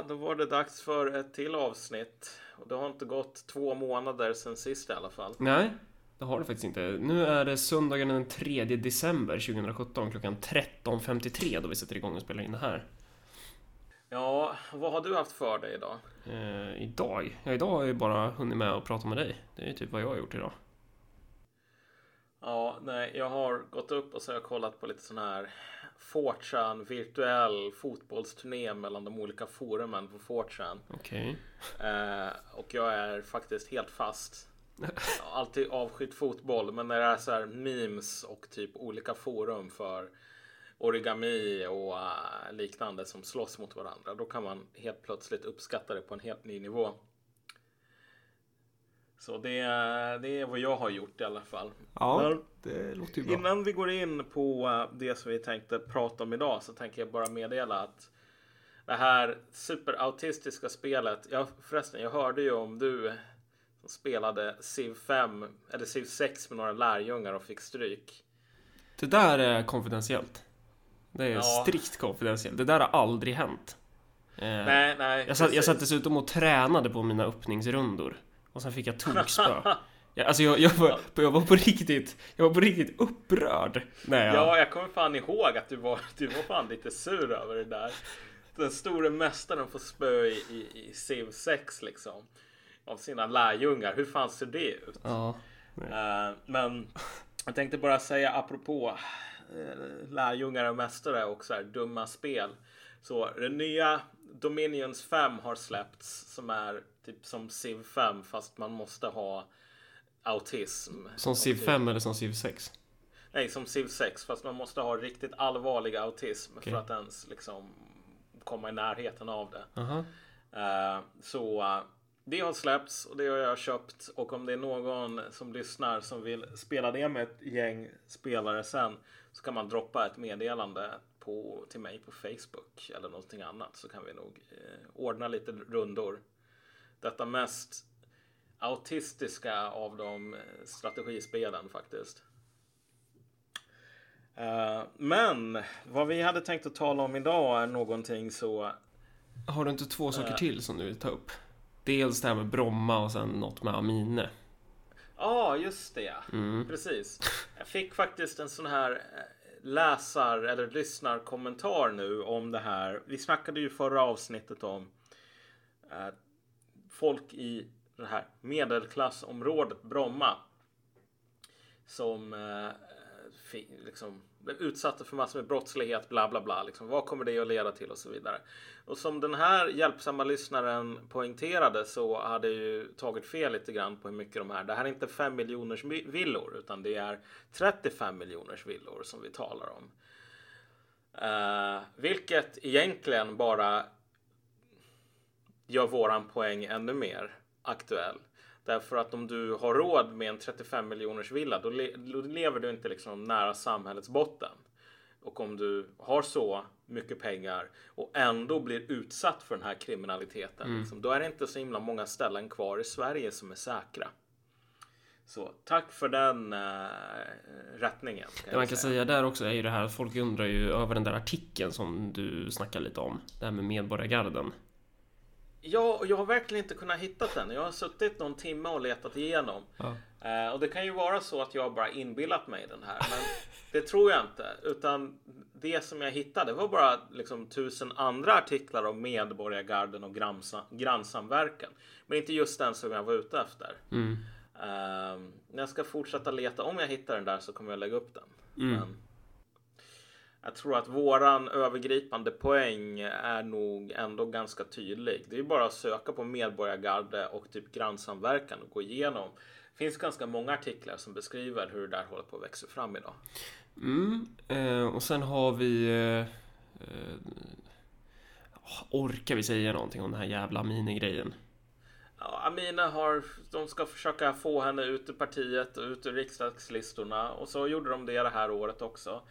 Ja, då var det dags för ett till avsnitt. Och det har inte gått två månader sedan sist i alla fall. Nej, det har det faktiskt inte. Nu är det söndagen den 3 december 2017 klockan 13.53 då vi sätter igång och spelar in det här. Ja, vad har du haft för dig idag? Eh, idag? Ja, idag har jag bara hunnit med att prata med dig. Det är ju typ vad jag har gjort idag. Ja, nej, jag har gått upp och så har jag kollat på lite sån här Fortran virtuell fotbollsturné mellan de olika forumen på Fortran. Okej. Eh, och jag är faktiskt helt fast. Alltid avskytt fotboll, men när det är så här memes och typ olika forum för origami och uh, liknande som slåss mot varandra, då kan man helt plötsligt uppskatta det på en helt ny nivå. Så det, det är vad jag har gjort i alla fall. Ja, Men det låter ju bra. Innan vi går in på det som vi tänkte prata om idag så tänker jag bara meddela att det här superautistiska spelet. Ja, förresten, jag hörde ju om du som spelade Civ 5 eller Civ 6 med några lärjungar och fick stryk. Det där är konfidentiellt. Det är Ja. strikt konfidentiellt. Det där har aldrig hänt. Eh, Nej, nej. jag, satt, jag satt dessutom och tränade på mina öppningsrundor. Och sen fick jag tokspö. Alltså jag, jag, var, jag var på riktigt Jag var på riktigt upprörd när jag... Ja, jag kommer fan ihåg att du var, du var fan lite sur över det där. Den store mästaren får spö i, i, i Civ 6 liksom. Av sina lärjungar. Hur fan ser det ut? Ja. Eh, men jag tänkte bara säga apropå uh, lärjungar och mästare och så här dumma spel. Så den nya Dominions 5 har släppts som är typ som Civ 5 fast man måste ha autism. Som Civ 5 eller som Civ 6? Nej, som Civ 6 fast man måste ha riktigt allvarlig autism Okej. för att ens liksom komma i närheten av det. Aha. Eh, så eh, det har släppts och det har jag köpt och om det är någon som lyssnar som vill spela det med ett gäng spelare sen så kan man droppa ett meddelande på, till mig på Facebook eller någonting annat så kan vi nog eh, ordna lite rundor. Detta mest autistiska av de eh, strategispelen faktiskt. Eh, men vad vi hade tänkt att tala om idag är någonting så Har du inte två saker Eh. till som du vill ta upp? Dels det här med Bromma och sen något med Amine. Ja, just det. Mm. Precis. Jag fick faktiskt en sån här läsar eller lyssnarkommentar nu om det här. Vi snackade ju förra avsnittet om folk i det här medelklassområdet Bromma som eh, liksom blev utsatta för massor med brottslighet, bla bla bla. Liksom, vad kommer det att leda till och så vidare. Och som den här hjälpsamma lyssnaren poängterade så hade jag ju tagit fel lite grann på hur mycket de här. Det här är inte 5 miljoners villor utan det är 35 miljoners villor som vi talar om. Eh, vilket egentligen bara gör våran poäng ännu mer aktuell. Därför att om du har råd med en 35 miljoners villa då, le- då lever du inte liksom nära samhällets botten. Och om du har så mycket pengar och ändå blir utsatt för den här kriminaliteten. Liksom, då är det inte så himla många ställen kvar i Sverige som är säkra. Så tack för den äh, rättningen. Det man kan säga där också är ju det här att folk undrar ju över den där artikeln som du snackar lite om. Det här med Medborgargarden. Ja, och jag har verkligen inte kunnat hitta den. Jag har suttit någon timme och letat igenom. Ja. Eh, och det kan ju vara så att jag bara inbillat mig den här. Men det tror jag inte. Utan det som jag hittade var bara liksom tusen andra artiklar om medborgargarden och grannsa- grannsamverkan. Men inte just den som jag var ute efter. Mm. Eh, jag ska fortsätta leta. Om jag hittar den där så kommer jag lägga upp den. Mm. Men jag tror att våran övergripande poäng är nog ändå ganska tydlig. Det är bara att söka på medborgargarde och typ grannsamverkan och gå igenom. Det finns ganska många artiklar som beskriver hur det där håller på att växa fram idag. Mm. Eh, och sen har vi... Eh, eh, orkar vi säga någonting om den här jävla Amine-grejen? Ja, Amina har, de ska försöka få henne ut ur partiet och ut ur riksdagslistorna och så gjorde de det det här året också.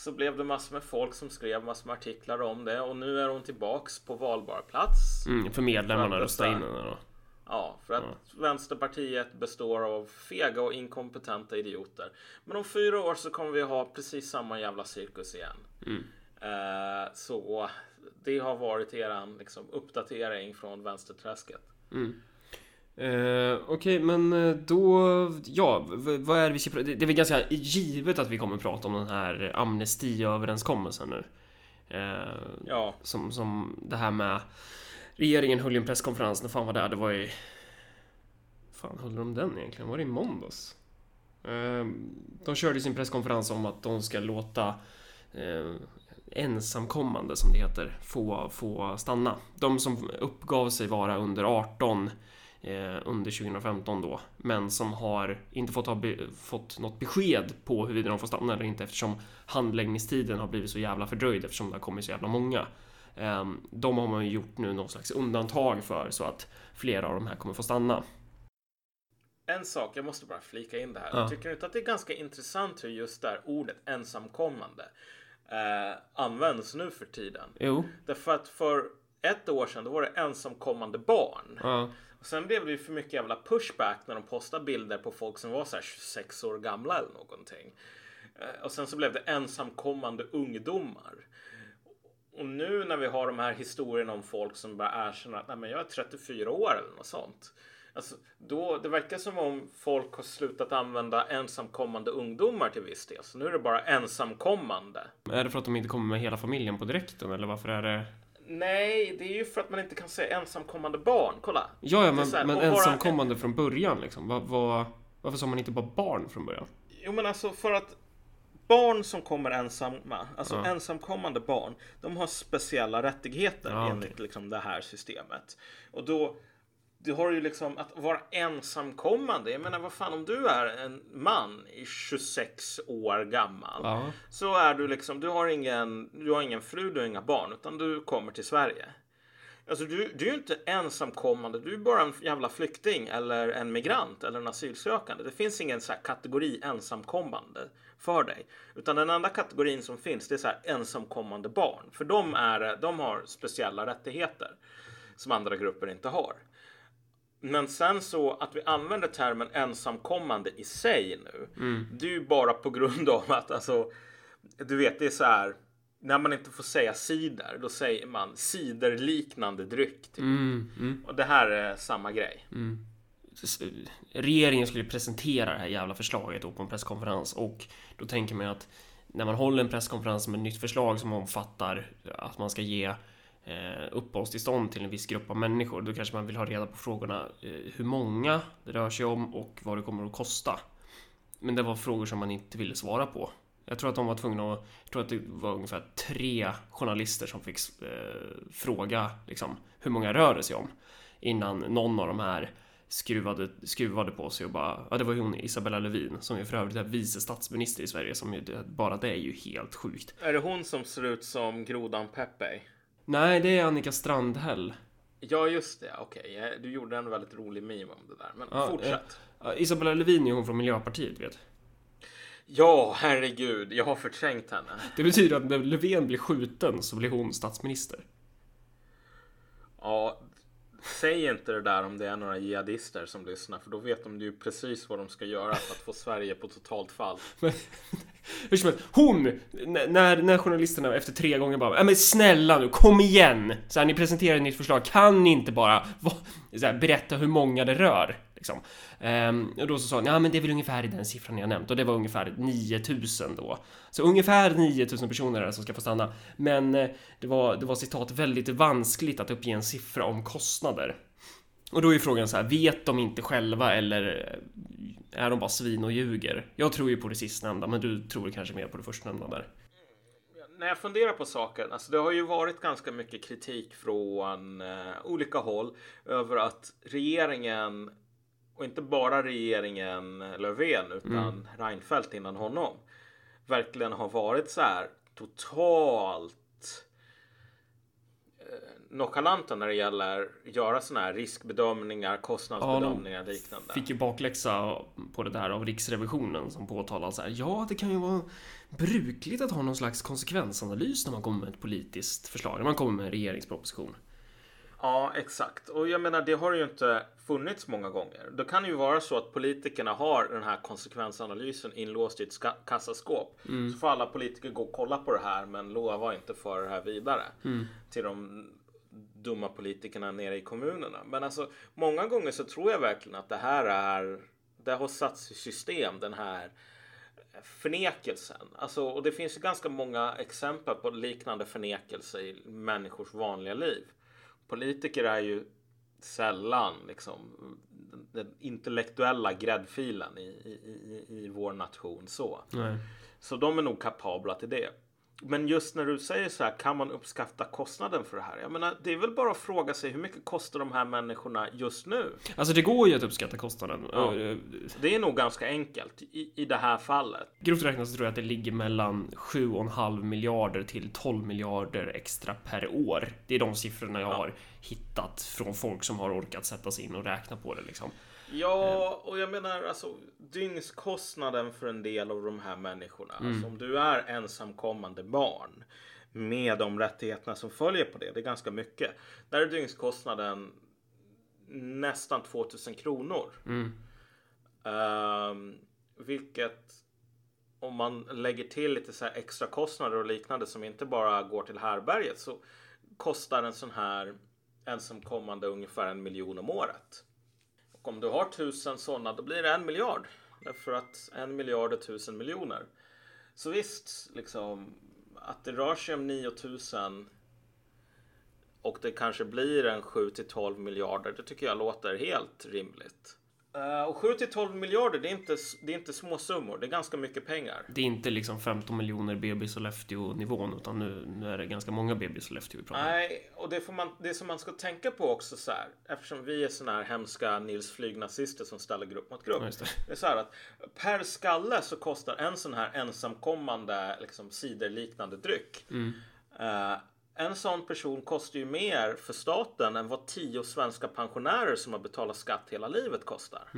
Så blev det massor med folk som skrev massor med artiklar om det och nu är hon tillbaks på valbar plats. Mm, för medlemmarna För att rösta in henne då. Ja, för att Vänsterpartiet består av fega och inkompetenta idioter. Men om fyra år så kommer vi ha precis samma jävla cirkus igen. Mm. Eh, så det har varit eran liksom, uppdatering från vänsterträsket. Mm. Eh, Okej, okay, men eh, då... Ja, vad är det vi ska prata Det är väl ganska givet att vi kommer prata om den här amnestiöverenskommelsen nu. Eh, ja. Som, som det här med... Regeringen höll ju en presskonferens, när fan var det? Det var i... fan höll de den egentligen? Var det i måndags? Eh, de körde sin presskonferens om att de ska låta eh, ensamkommande, som det heter, få, få stanna. De som uppgav sig vara under 18 eh, under 2015 då, men som har inte fått, ha be, fått något besked på huruvida de får stanna eller inte eftersom handläggningstiden har blivit så jävla fördröjd eftersom det har kommit så jävla många. Eh, de har man ju gjort nu någon slags undantag för så att flera av de här kommer få stanna. En sak, jag måste bara flika in det här. Ja. Tycker du inte att det är ganska intressant hur just det här ordet ensamkommande eh, används nu för tiden? Jo. Därför att för ett år sedan då var det ensamkommande barn. Ja. Och sen blev det ju för mycket jävla pushback när de postade bilder på folk som var så här 26 år gamla eller någonting. Eh, och sen så blev det ensamkommande ungdomar. Och nu när vi har de här historierna om folk som bara erkänner att Nej, men jag är 34 år eller något sånt. Alltså, då, det verkar som om folk har slutat använda ensamkommande ungdomar till viss del. Så nu är det bara ensamkommande. Är det för att de inte kommer med hela familjen på direkten eller varför är det? Nej, det är ju för att man inte kan säga ensamkommande barn. Kolla. Ja, ja men, här, men ensamkommande bara... från början liksom. Var, var, varför sa man inte bara barn från början? Jo, men alltså för att barn som kommer ensamma, alltså ja. ensamkommande barn, de har speciella rättigheter ja, enligt okay. liksom det här systemet. Och då du har ju liksom att vara ensamkommande. Jag menar vad fan om du är en man i 26 år gammal. Ja. Så är du liksom, du har ingen, du har ingen fru, du har inga barn. Utan du kommer till Sverige. Alltså du, du är ju inte ensamkommande. Du är bara en jävla flykting eller en migrant eller en asylsökande. Det finns ingen så kategori ensamkommande för dig. Utan den enda kategorin som finns det är så ensamkommande barn. För de, är, de har speciella rättigheter som andra grupper inte har. Men sen så att vi använder termen ensamkommande i sig nu. Mm. Det är ju bara på grund av att alltså. Du vet, det är så här. När man inte får säga cider, då säger man ciderliknande dryck. Typ. Mm, mm. Och det här är samma grej. Mm. Regeringen skulle presentera det här jävla förslaget på en presskonferens och då tänker man att när man håller en presskonferens med ett nytt förslag som omfattar att man ska ge eh, uppehållstillstånd till en viss grupp av människor. Då kanske man vill ha reda på frågorna eh, hur många det rör sig om och vad det kommer att kosta. Men det var frågor som man inte ville svara på. Jag tror att de var tvungna att, jag tror att det var ungefär tre journalister som fick eh, fråga liksom, hur många rör det sig om innan någon av de här skruvade, skruvade på sig och bara, ja det var ju hon Isabella Lövin som ju för övrigt är vice statsminister i Sverige som ju, bara det är ju helt sjukt. Är det hon som ser ut som grodan Pepe? Nej, det är Annika Strandhäll. Ja, just det. Okej, okay. du gjorde en väldigt rolig meme om det där. Men ja, fortsätt. Eh, Isabella Lövin är hon från Miljöpartiet, vet Ja, herregud. Jag har förträngt henne. Det betyder att när Löfven blir skjuten så blir hon statsminister. Ja, Säg inte det där om det är några jihadister som lyssnar för då vet de ju precis vad de ska göra för att få Sverige på totalt fall. Men, hur som helst, hon, när, när journalisterna efter tre gånger bara men snälla nu, kom igen! Så här, ni presenterar ett nytt förslag, kan ni inte bara så här, berätta hur många det rör? Liksom. Ehm, och då så sa han, ja men det är väl ungefär i den siffran jag nämnt och det var ungefär 9000 då. Så ungefär 9000 personer är det som ska få stanna. Men eh, det var, det var citat väldigt vanskligt att uppge en siffra om kostnader. Och då är frågan så här, vet de inte själva eller eh, är de bara svin och ljuger? Jag tror ju på det sistnämnda, men du tror kanske mer på det förstnämnda där. När jag funderar på saken, alltså det har ju varit ganska mycket kritik från eh, olika håll över att regeringen och inte bara regeringen Löfven utan mm. Reinfeldt innan honom verkligen har varit så här totalt eh, nonchalanta när det gäller att göra sådana här riskbedömningar, kostnadsbedömningar och ja, liknande. Fick ju bakläxa på det där av Riksrevisionen som påtalar så här. Ja, det kan ju vara brukligt att ha någon slags konsekvensanalys när man kommer med ett politiskt förslag, när man kommer med en regeringsproposition. Ja, exakt. Och jag menar, det har ju inte funnits många gånger. Det kan ju vara så att politikerna har den här konsekvensanalysen inlåst i ett kassaskåp. Så får alla politiker gå och kolla på det här, men lova inte för det här vidare till de dumma politikerna nere i kommunerna. Men alltså, många gånger så tror jag verkligen att det här är, det har satts i system, den här förnekelsen. Alltså, och det finns ju ganska många exempel på liknande förnekelse i människors vanliga liv. Politiker är ju sällan liksom den- intellektuella gräddfilen i, i, i, i vår nation så. Nej. Så de är nog kapabla till det. Men just när du säger så här, kan man uppskatta kostnaden för det här? Jag menar, det är väl bara att fråga sig hur mycket kostar de här människorna just nu? Alltså det går ju att uppskatta kostnaden. Ja. Eh, Det är nog ganska enkelt i, i det här fallet. Grovt räknat så tror jag att det ligger mellan 7,5 miljarder till 12 miljarder extra per år. Det är de siffrorna jag har hittat från folk som har orkat sätta sig in och räkna på det liksom. Ja, och jag menar alltså dygnskostnaden för en del av de här människorna. Alltså, om du är ensamkommande barn med de rättigheterna som följer på det. Det är ganska mycket. Där är dygnskostnaden nästan 2000 kronor. Ehm, vilket om man lägger till lite så här extra kostnader och liknande som inte bara går till härberget så kostar en sån här ensamkommande ungefär en miljon om året. Och om du har tusen sådana då blir det en miljard. Därför att en miljard är tusen miljoner. Så visst, liksom att det rör sig om 9000 och det kanske blir en 7 till 12 miljarder. Det tycker jag låter helt rimligt. Eh, och 7 till 12 miljarder, det är inte, det är inte små summor. Det är ganska mycket pengar. Det är inte liksom 15 miljoner BB Sollefteå nivån utan nu, nu är det ganska många BB Sollefteå vi pratar om. Nej, och det, får man, det som man ska tänka på också så här, eftersom vi är såna här hemska Nils Flyg-nazister som ställer grupp mot grupp. Ja, det. Det är så här att per skalle så kostar en sån här ensamkommande liksom ciderliknande dryck. Eh, en sån person kostar ju mer för staten än vad tio svenska pensionärer som har betalat skatt hela livet kostar.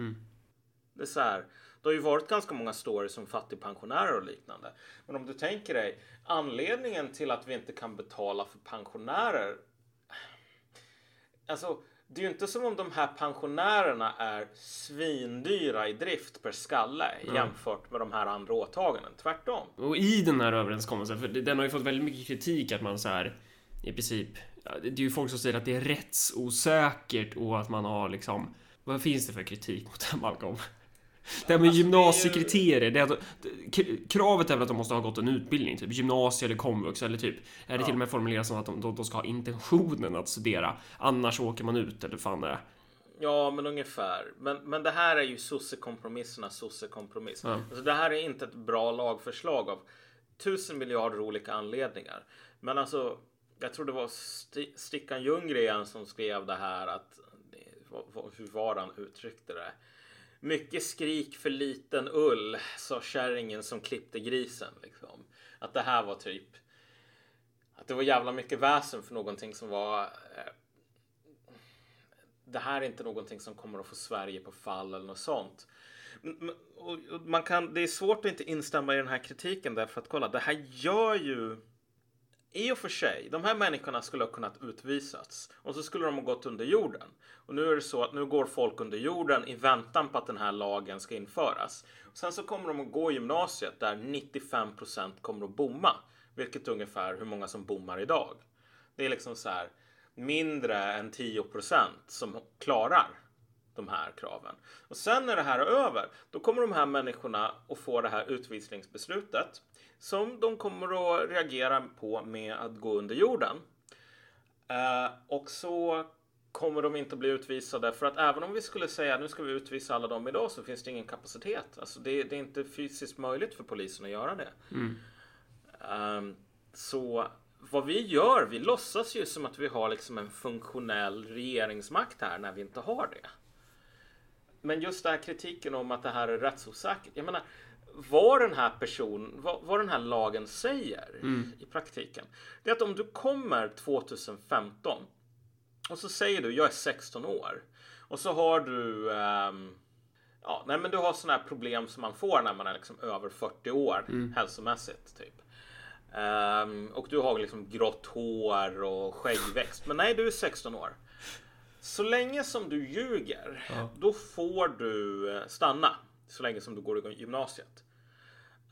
Det är så här. Det har ju varit ganska många stories om fattigpensionärer och liknande. Men om du tänker dig anledningen till att vi inte kan betala för pensionärer. Alltså, det är ju inte som om de här pensionärerna är svindyra i drift per skalle jämfört med de här andra åtaganden. Tvärtom. Och i den här överenskommelsen, för den har ju fått väldigt mycket kritik att man så här i princip, ja, det är ju folk som säger att det är rättsosäkert och att man har liksom, vad finns det för kritik mot det här Malcolm? Det här med Alltså, det är ju- gymnasiekriterier, det är att, kravet är väl att de måste ha gått en utbildning, typ gymnasie eller komvux eller typ, är det till och med formulerat som att de, de, de ska ha intentionen att studera, annars åker man ut eller fan det är. Ja, men ungefär. Men, men det här är ju sossekompromissernas sossekompromiss. Ja. Alltså, det här är inte ett bra lagförslag av tusen miljarder olika anledningar. Men alltså, jag tror det var St Stickan Ljunggren som skrev det här att, hur var han uttryckte det? Mycket skrik för liten ull, sa kärringen som klippte grisen. Liksom. Att det här var typ, att det var jävla mycket väsen för någonting som var eh, det här är inte någonting som kommer att få Sverige på fall eller något sånt. Och Man kan, det är svårt att inte instämma i den här kritiken därför att kolla, det här gör ju i och för sig, de här människorna skulle ha kunnat utvisats och så skulle de ha gått under jorden. Och nu är det så att nu går folk under jorden i väntan på att den här lagen ska införas. Och sen så kommer de att gå i gymnasiet där 95% kommer att bomma, vilket är ungefär hur många som bommar idag. Det är liksom så här mindre än 10% som klarar de här kraven. Och sen när det här är över, då kommer de här människorna att få det här utvisningsbeslutet som de kommer att reagera på med att gå under jorden. Eh, och så kommer de inte bli utvisade för att även om vi skulle säga nu ska vi utvisa alla dem idag så finns det ingen kapacitet. Alltså det, det är inte fysiskt möjligt för polisen att göra det. Ehm, så vad vi gör, vi låtsas ju som att vi har liksom en funktionell regeringsmakt här när vi inte har det. Men just den här kritiken om att det här är rättsosäkert. Jag menar, vad den här personen, vad, vad den här lagen säger i praktiken. Det är att om du kommer 2015 och så säger du jag är 16 år och så har du ehm, Ja, nej men du har sådana här problem som man får när man är liksom över 40 år hälsomässigt typ. Um, och du har liksom grått hår och skäggväxt. Men nej, du är 16 år. Så länge som du ljuger, Ja. då får du eh, stanna. Så länge som du går i gymnasiet.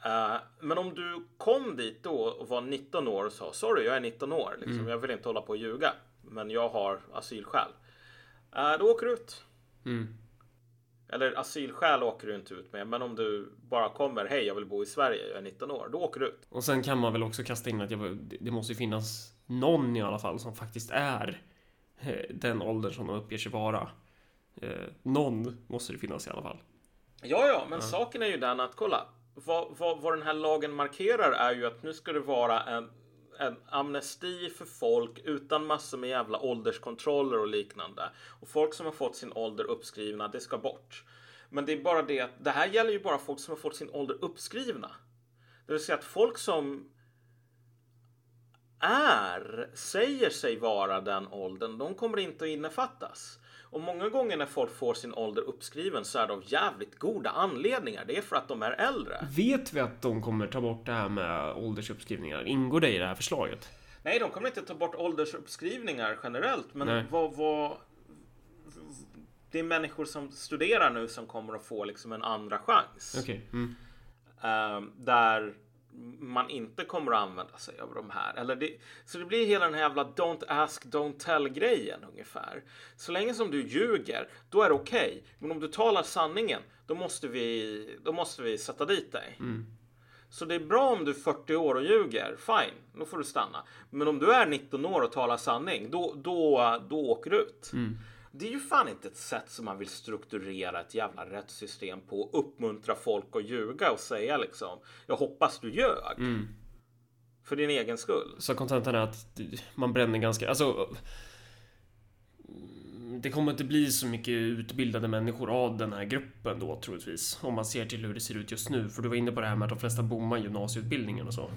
Eh, men om du kom dit då och var 19 år och sa sorry, jag är 19 år. Liksom, Jag vill inte hålla på och ljuga. Men jag har asylskäl. Uh, då åker du ut. Mm. Eller asylskäl åker du inte ut med. Men om du bara kommer, hej jag vill bo i Sverige, jag är 19 år. Då åker du ut. Och sen kan man väl också kasta in att jag, det- måste ju finnas någon i alla fall som faktiskt är eh, den åldern som de uppger sig vara. Eh, någon måste det finnas i alla fall. Ja, ja, men saken är ju den att kolla. Vad, vad, vad den här lagen markerar är ju att nu ska det vara en, en amnesti för folk utan massor med jävla ålderskontroller och liknande. Och folk som har fått sin ålder uppskrivna, det ska bort. Men det är bara det att det här gäller ju bara folk som har fått sin ålder uppskrivna. Det vill säga att folk som är, säger sig vara den åldern, de kommer inte att innefattas. Och många gånger när folk får sin ålder uppskriven så är det av jävligt goda anledningar. Det är för att de är äldre. Vet vi att de kommer ta bort det här med åldersuppskrivningar? Ingår det i det här förslaget? Nej, de kommer inte ta bort åldersuppskrivningar generellt, men Nej. vad, vad... Det är människor som studerar nu som kommer att få liksom en andra chans. Okej. Mm. Ehm, där man inte kommer att använda sig av de här. Eller det, så det blir hela den här jävla don't ask, don't tell grejen ungefär. Så länge som du ljuger, då är det okej. Men om du talar sanningen, då måste vi, då måste vi sätta dit dig. Så det är bra om du är 40 år och ljuger, fine, då får du stanna. Men om du är 19 år och talar sanning, då, då, då åker du ut. Det är ju fan inte ett sätt som man vill strukturera ett jävla rättssystem på. Uppmuntra folk att ljuga och säga liksom, jag hoppas du ljög. För din egen skull. Så kontentan är att man bränner ganska, alltså det kommer inte bli så mycket utbildade människor av den här gruppen då troligtvis. Om man ser till hur det ser ut just nu. För du var inne på det här med att de flesta bommar gymnasieutbildningen och så.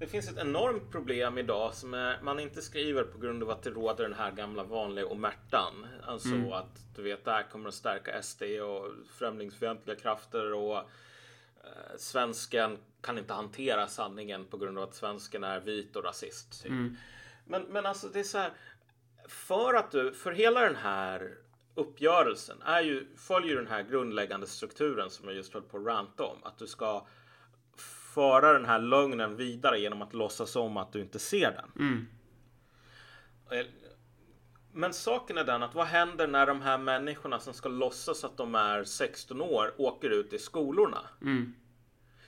Det finns ett enormt problem idag som är, man inte skriver på grund av att det råder den här gamla vanliga omertan. Alltså att du vet, det här kommer att stärka SD och främlingsfientliga krafter och eh, svensken kan inte hantera sanningen på grund av att svensken är vit och rasist. Typ. Men, men alltså det är så här. För att du, för hela den här uppgörelsen är ju, följer den här grundläggande strukturen som jag just höll på att ranta om. Att du ska föra den här lögnen vidare genom att låtsas om att du inte ser den. Eh, Men saken är den att vad händer när de här människorna som ska låtsas att de är 16 år åker ut i skolorna?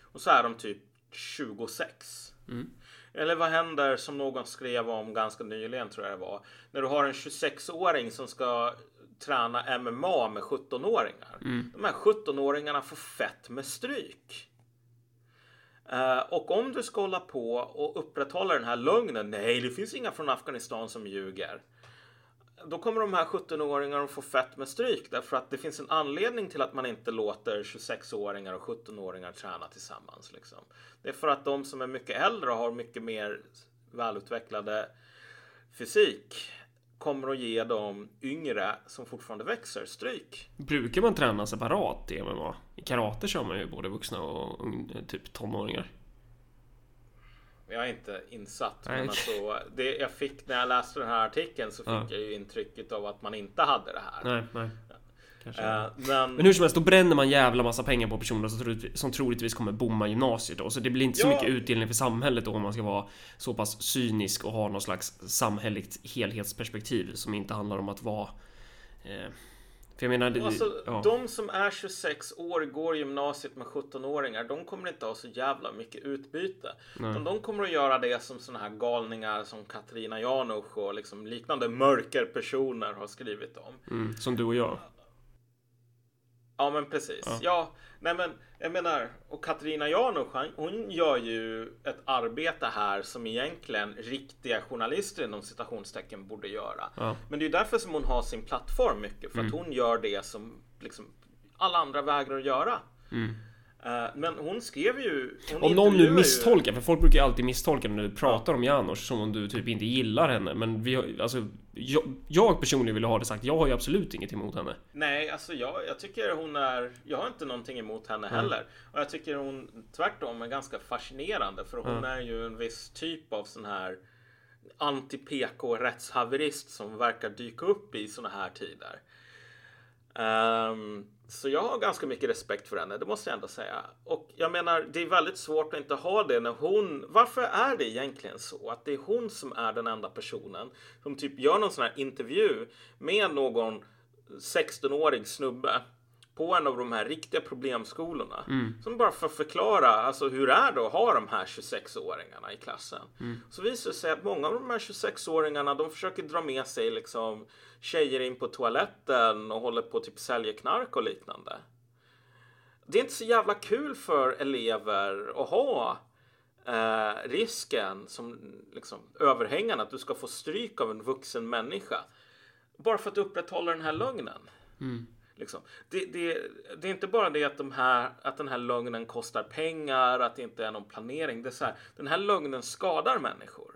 Och så är de typ 26. Eller vad händer som någon skrev om ganska nyligen tror jag det var. När du har en 26-åring som ska träna MMA med 17-åringar. De här 17-åringarna får fett med stryk. Eh, och om du ska hålla på och upprätthålla den här lögnen. Nej, det finns inga från Afghanistan som ljuger. Då kommer de här 17-åringarna att få fett med stryk därför att det finns en anledning till att man inte låter 26-åringar och 17-åringar träna tillsammans. Liksom. Det är för att de som är mycket äldre och har mycket mer välutvecklade fysik kommer att ge de yngre som fortfarande växer stryk. Brukar man träna separat i MMA? I karate kör man ju både vuxna och typ tonåringar. Jag är inte insatt, Nej. men alltså, det jag fick när jag läste den här artikeln så fick Ja. jag ju intrycket av att man inte hade det här. Nej, nej. Eh, men, Men hur som helst, då bränner man jävla massa pengar på personer som troligtvis, som troligtvis kommer bomma gymnasiet då. Så det blir inte så Ja. mycket utdelning för samhället då om man ska vara så pass cynisk och ha någon slags samhälleligt helhetsperspektiv som inte handlar om att vara... Eh, för jag menar... Det, alltså, ja. de som är 26 år går gymnasiet med 17-åringar, de kommer inte ha så jävla mycket utbyte. Utan de kommer att göra det som såna här galningar som Katarina Janouch och liksom liknande mörkerpersoner har skrivit om. mm, som du och jag. Ja men precis. Ja. nej men jag menar och Katarina Janouch hon gör ju ett arbete här som egentligen riktiga journalister inom citationstecken borde göra. Ja. Men det är ju därför som hon har sin plattform mycket för att hon gör det som liksom alla andra vägrar att göra. Eh, men hon skrev ju... Hon Om någon nu intervjuade ju- misstolkar, för folk brukar ju alltid misstolka när du pratar om Janos som om du typ inte gillar henne. Men vi har, alltså, jag, jag personligen vill ha det sagt, jag har ju absolut inget emot henne. Nej, alltså jag, jag tycker hon är... Jag har inte någonting emot henne heller. Och jag tycker hon tvärtom är ganska fascinerande. För hon är ju en viss typ av sån här anti-PK-rättshaverist som verkar dyka upp i såna här tider. Ehm, så jag har ganska mycket respekt för henne, det måste jag ändå säga. Och jag menar, det är väldigt svårt att inte ha det när hon... Varför är det egentligen så att det är hon som är den enda personen som typ gör någon sån här intervju med någon 16-årig snubbe på en av de här riktiga problemskolorna. Som bara får förklara alltså, hur det är då att ha de här 26-åringarna i klassen. Så visar det sig att många av de här 26-åringarna de försöker dra med sig liksom tjejer in på toaletten och håller på att typ sälja knark och liknande. Det är inte så jävla kul för elever att ha eh, risken som liksom överhängande att du ska få stryk av en vuxen människa. Bara för att upprätthålla den här lögnen. Liksom. Det, det, det är inte bara det att, de här, att den här lögnen kostar pengar, att det inte är någon planering. Det är så här, den här lögnen skadar människor.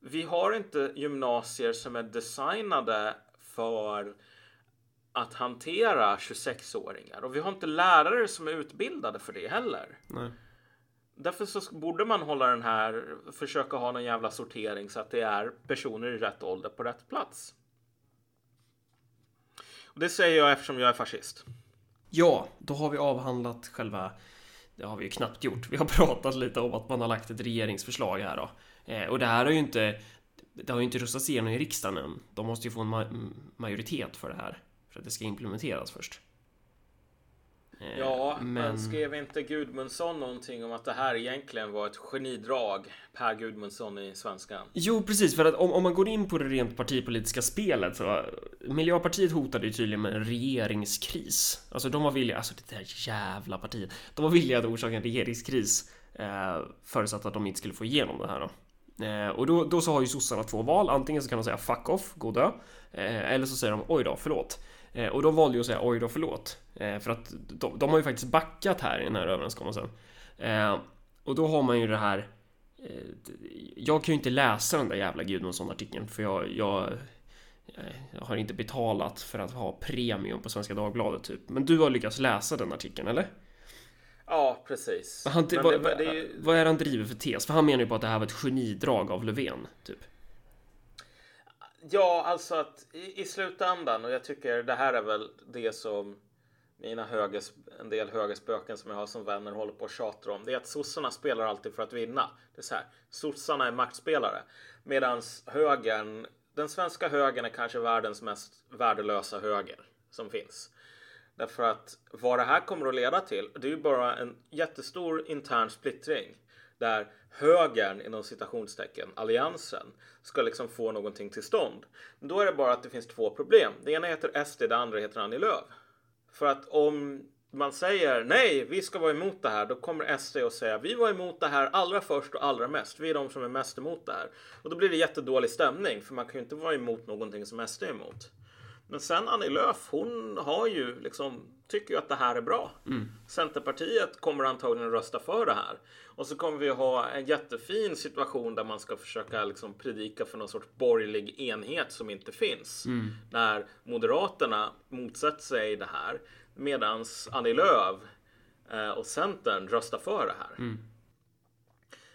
Vi har inte gymnasier som är designade för att hantera 26-åringar och vi har inte lärare som är utbildade för det heller. Nej. Därför så borde man hålla den här, försöka ha någon jävla sortering så att det är personer i rätt ålder på rätt plats. Och det säger jag eftersom jag är fascist. Ja, då har vi avhandlat själva... Det har vi ju knappt gjort. Vi har pratat lite om att man har lagt ett regeringsförslag här då. Eh, och det här har ju inte... Det har ju inte röstats igenom i riksdagen än. De måste ju få en ma- majoritet för det här. För att det ska implementeras först. Eh, Ja, men... men... skrev inte Gudmundsson någonting om att det här egentligen var ett genidrag? Per Gudmundsson i svenskan. Jo, precis. För att om, om man går in på det rent partipolitiska spelet så Miljöpartiet hotade ju tydligen med en regeringskris. Alltså de var villiga, alltså det där jävla partiet. De var villiga att orsaka en regeringskris eh, förutsatt att de inte skulle få igenom det här då. Eh, och då, då så har ju sossarna två val. Antingen så kan de säga fuck off, gå dö. Eh, eller så säger de oj då, förlåt. Eh, och de valde ju att säga oj då, förlåt. Eh, för att de, de har ju faktiskt backat här i den här överenskommelsen. Eh, och då har man ju det här Eh, Jag kan ju inte läsa den där jävla Gudmundsson-artikeln för jag, jag, eh, jag har inte betalat för att ha premium på Svenska Dagbladet typ. Men du har lyckats läsa den artikeln eller? Ja, precis. Han, vad, det- det vad är han driver för tes? För han menar ju på att det här var ett genidrag av Löfven typ. Ja, alltså att i, i slutändan och jag tycker det här är väl det som mina höges, en del högerspöken som jag har som vänner håller på och tjatar om. Det är att sossarna spelar alltid för att vinna. Det är så här, sossarna är maktspelare. Medan högern, den svenska högern är kanske världens mest värdelösa höger som finns. Därför att vad det här kommer att leda till, det är ju bara en jättestor intern splittring. Där högern, inom citationstecken, alliansen, ska liksom få någonting till stånd. Då är det bara att det finns två problem. Det ena heter SD, det andra heter Annie Lööf. För att om man säger nej, vi ska vara emot det här, då kommer SD att säga vi var emot det här allra först och allra mest. Vi är de som är mest emot det här. Och då blir det jättedålig stämning, för man kan ju inte vara emot någonting som SD är emot. Men sen Annie Lööf, hon har ju liksom, tycker ju att det här är bra. Centerpartiet kommer antagligen rösta för det här. Och så kommer vi ha en jättefin situation där man ska försöka liksom predika för någon sorts borgerlig enhet som inte finns. När Moderaterna motsätter sig det här. Medans Annie Lööf eh, och Centern röstar för det här.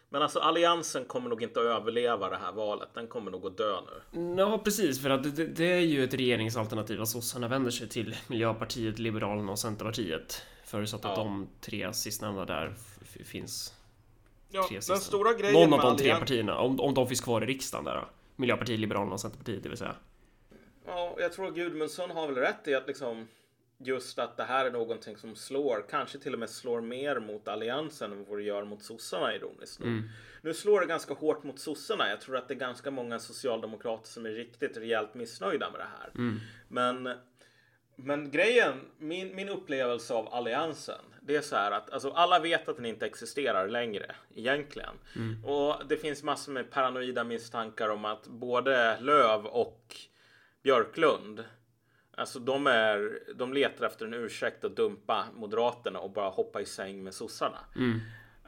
Men alltså Alliansen kommer nog inte att överleva det här valet. Den kommer nog att dö nu. Ja, precis, för att det, det är ju ett regeringsalternativ att sossarna vänder sig till Miljöpartiet, Liberalerna och Centerpartiet. Förutsatt att Ja. de tre sistnämnda där finns. Ja, den stora grejen Någon av de tre Allian- partierna, om, om de finns kvar i riksdagen där. då. Miljöpartiet, Liberalerna och Centerpartiet, det vill säga. Ja, jag tror Gudmundsson har väl rätt i att liksom just att det här är någonting som slår, kanske till och med slår mer mot alliansen än vad det gör mot sossarna ironiskt nog. Nu slår det ganska hårt mot sossarna. Jag tror att det är ganska många socialdemokrater som är riktigt rejält missnöjda med det här. Men, men grejen, min, min upplevelse av alliansen, det är så här att alltså, alla vet att den inte existerar längre egentligen. Och det finns massor med paranoida misstankar om att både Löv och Björklund Alltså de, är, de letar efter en ursäkt att dumpa Moderaterna och bara hoppa i säng med sossarna. Mm.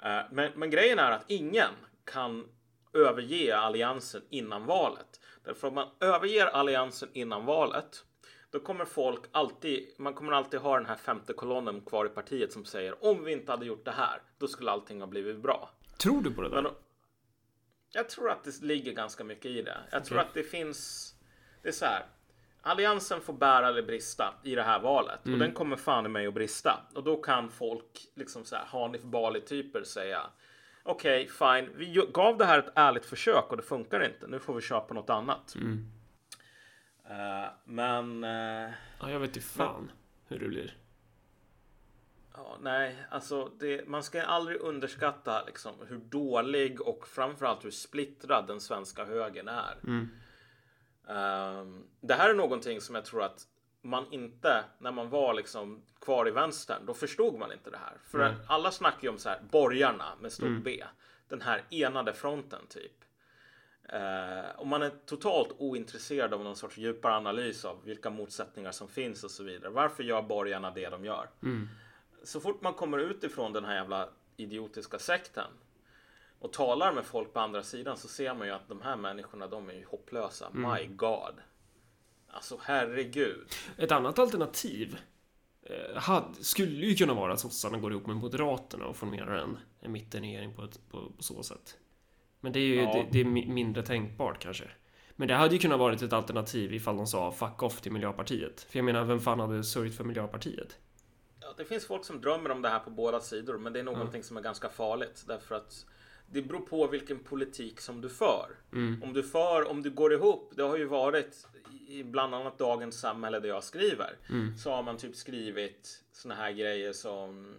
Eh, Men, men grejen är att ingen kan överge alliansen innan valet. Därför om man överger alliansen innan valet då kommer folk alltid, man kommer alltid ha den här femte kolonnen kvar i partiet som säger om vi inte hade gjort det här, då skulle allting ha blivit bra. Tror du på det där? Men, jag tror att det ligger ganska mycket i det. Jag tror Okej. att det finns, det är så här. Alliansen får bära eller brista i det här valet och den kommer fan i mig att brista. Och då kan folk, liksom så här, Hanif Bali-typer säga Okej, fine, vi gav det här ett ärligt försök och det funkar inte. Nu får vi köpa något annat. Eh, men eh, Ja, jag vet inte fan hur det blir. Ja, nej, alltså det, man ska aldrig underskatta liksom, hur dålig och framförallt hur splittrad den svenska högern är. Ehm, det här är någonting som jag tror att man inte, när man var liksom kvar i vänstern, då förstod man inte det här. För Nej. alla snackar ju om så här, borgarna med stort B. Den här enade fronten typ. Eh, och man är totalt ointresserad av någon sorts djupare analys av vilka motsättningar som finns och så vidare. Varför gör borgarna det de gör? Så fort man kommer ut ifrån den här jävla idiotiska sekten och talar med folk på andra sidan så ser man ju att de här människorna, de är ju hopplösa. My God. Alltså herregud. Ett annat alternativ eh, hade, skulle ju kunna vara att sossarna går ihop med Moderaterna och formerar en, en mittenregering på, ett, på, på så sätt. Men det är ju Ja. det, det är mi- mindre tänkbart kanske. Men det hade ju kunnat varit ett alternativ ifall de sa fuck off till Miljöpartiet. För jag menar, vem fan hade sörjt för Miljöpartiet? Ja, det finns folk som drömmer om det här på båda sidor, men det är någonting som är ganska farligt därför att det beror på vilken politik som du för. Om du för, om du går ihop, det har ju varit i bland annat Dagens Samhälle där jag skriver, så har man typ skrivit såna här grejer som,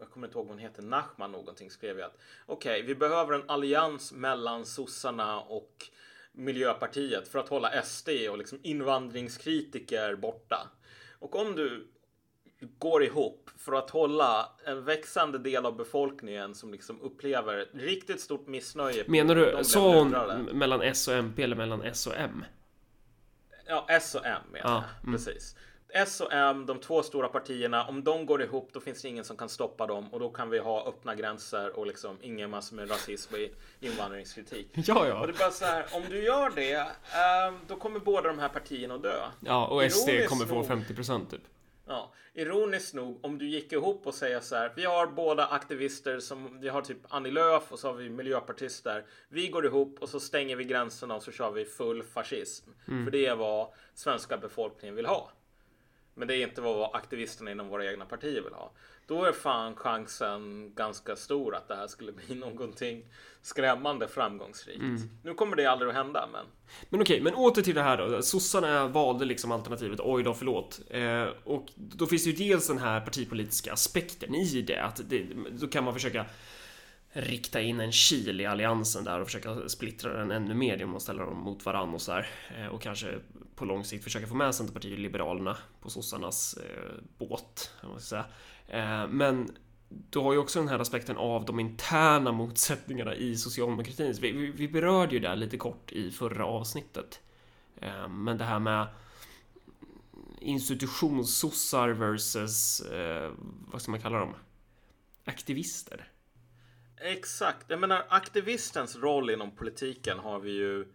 jag kommer inte ihåg vad hon heter, Nachman någonting skrev jag att okej, vi behöver en allians mellan sossarna och Miljöpartiet för att hålla SD och liksom invandringskritiker borta. Och om du går ihop för att hålla en växande del av befolkningen som liksom upplever ett riktigt stort missnöje. Menar du, sa hon mellan S och MP eller mellan S och M? Ja, S och M menar Ja, jag. Precis. S och M, de två stora partierna, om de går ihop då finns det ingen som kan stoppa dem och då kan vi ha öppna gränser och liksom ingen massa med rasism och invandringskritik. Ja, Och ja. det är bara så här, om du gör det, ehm, då kommer båda de här partierna att dö. Ja, och SD Ironiskt kommer få nog- 50% typ. Ja, ironiskt nog om du gick ihop och säger så här. Vi har båda aktivister som vi har typ Annie Lööf och så har vi miljöpartister. Vi går ihop och så stänger vi gränserna och så kör vi full fascism. För det är vad svenska befolkningen vill ha. Men det är inte vad aktivisterna inom våra egna partier vill ha. Då är fan chansen ganska stor att det här skulle bli någonting skrämmande framgångsrikt. Nu kommer det aldrig att hända, men Men okej, men åter till det här då. Sossarna valde liksom alternativet oj då, förlåt. Eh, och då finns det ju dels den här partipolitiska aspekten i det. Att det, då kan man försöka rikta in en kil i alliansen där och försöka splittra den ännu mer genom att ställa dem mot varann och så här. Eh, och kanske på lång sikt försöka få med Centerpartiet och Liberalerna på sossarnas eh, båt, kan man säga. Eh, men du har ju också den här aspekten av de interna motsättningarna i socialdemokratin. Vi, vi, vi berörde ju det lite kort i förra avsnittet. Eh, men det här med institutionssossar versus, eh, vad ska man kalla dem? Aktivister. Exakt. Jag menar aktivistens roll inom politiken har vi ju.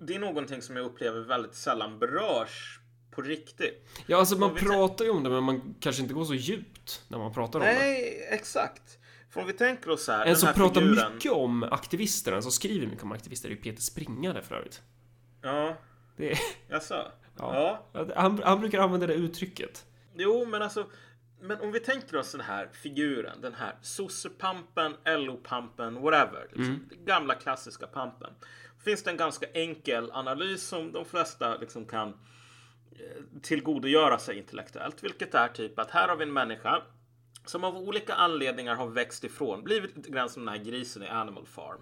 Det är någonting som jag upplever väldigt sällan berörs på riktigt. Ja, alltså man pratar ju om det, men man kanske inte går så djupt när man pratar om det. Nej, exakt. För om vi tänker oss så här. En som pratar figuren- mycket om aktivister, en som skriver mycket om aktivister, är ju Peter Springare för övrigt. Ja, Det är, jaså? Ja. Ja. han, han brukar använda det uttrycket. Jo, men alltså. Men om vi tänker oss den här figuren, den här sossepampen, LO-pampen, whatever. Liksom, den gamla klassiska pampen. Finns det en ganska enkel analys som de flesta liksom kan tillgodogöra sig intellektuellt. Vilket är typ att här har vi en människa som av olika anledningar har växt ifrån, blivit lite grann som den här grisen i Animal Farm.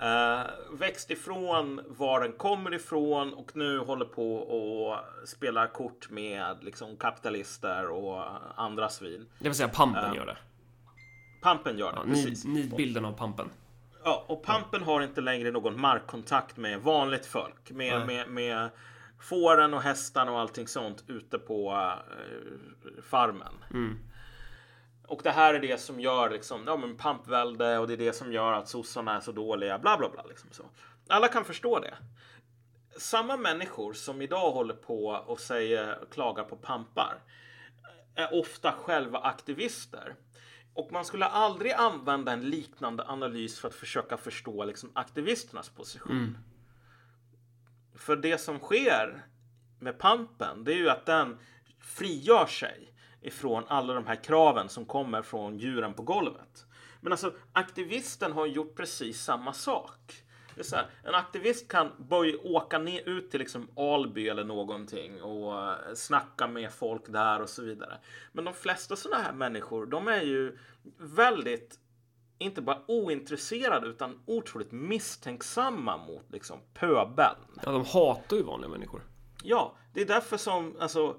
Eh, växt ifrån var den kommer ifrån och nu håller på och spelar kort med liksom kapitalister och andra svin. Det vill säga pampen gör det. Pampen gör det, Ja, precis. nid, nidbilden av pampen. Ja, och Pampen har inte längre någon markkontakt med vanligt folk. Med, Nej. med, med fåren och hästarna och allting sånt ute på eh, farmen. Mm. Och det här är det som gör liksom, ja men pampvälde och det är det som gör att sossarna är så dåliga, bla bla bla. Liksom så. Alla kan förstå det. Samma människor som idag håller på och säger, klagar på pampar är ofta själva aktivister. Och man skulle aldrig använda en liknande analys för att försöka förstå liksom, aktivisternas position. Mm. För det som sker med pampen, det är ju att den frigör sig ifrån alla de här kraven som kommer från djuren på golvet. Men alltså aktivisten har gjort precis samma sak. Det är så här, en aktivist kan börja åka ner ut till liksom Alby eller någonting och eh, snacka med folk där och så vidare. Men de flesta sådana här människor, de är ju väldigt inte bara ointresserade utan otroligt misstänksamma mot liksom pöbeln. Ja, de hatar ju vanliga människor. Ja, det är därför som alltså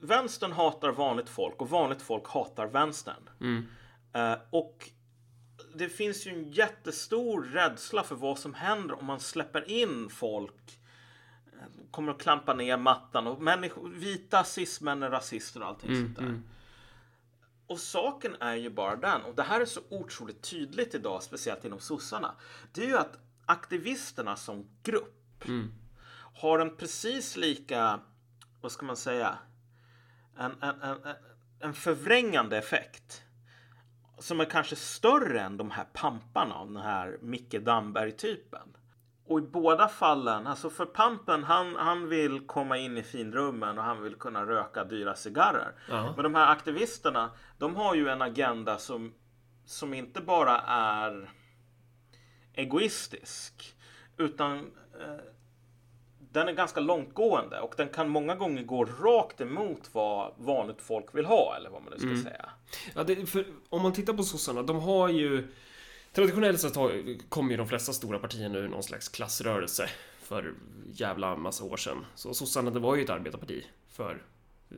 vänstern hatar vanligt folk och vanligt folk hatar vänstern. Mm. Eh, och det finns ju en jättestor rädsla för vad som händer om man släpper in folk. eh, Kommer att klampa ner mattan och människor, vita cismän är rasister och allting sånt där. Och saken är ju bara den, och det här är så otroligt tydligt idag, speciellt inom sossarna. Det är ju att aktivisterna som grupp har en precis lika, vad ska man säga, en, en, en, en- en förvrängande effekt. Som är kanske större än de här pamparna av den här Micke Damberg-typen. Och i båda fallen, alltså för pampen, han, han vill komma in i finrummen och han vill kunna röka dyra cigarrer. Ja. Men de här aktivisterna, de har ju en agenda som, som inte bara är egoistisk, utan eh, den är ganska långtgående och den kan många gånger gå rakt emot vad vanligt folk vill ha, eller vad man nu ska säga. Ja, det, för om man tittar på sossarna, de har ju Traditionellt sett kom ju de flesta stora partier ur någon slags klassrörelse för jävla massa år sedan. Så sossarna, det var ju ett arbetarparti för, eh,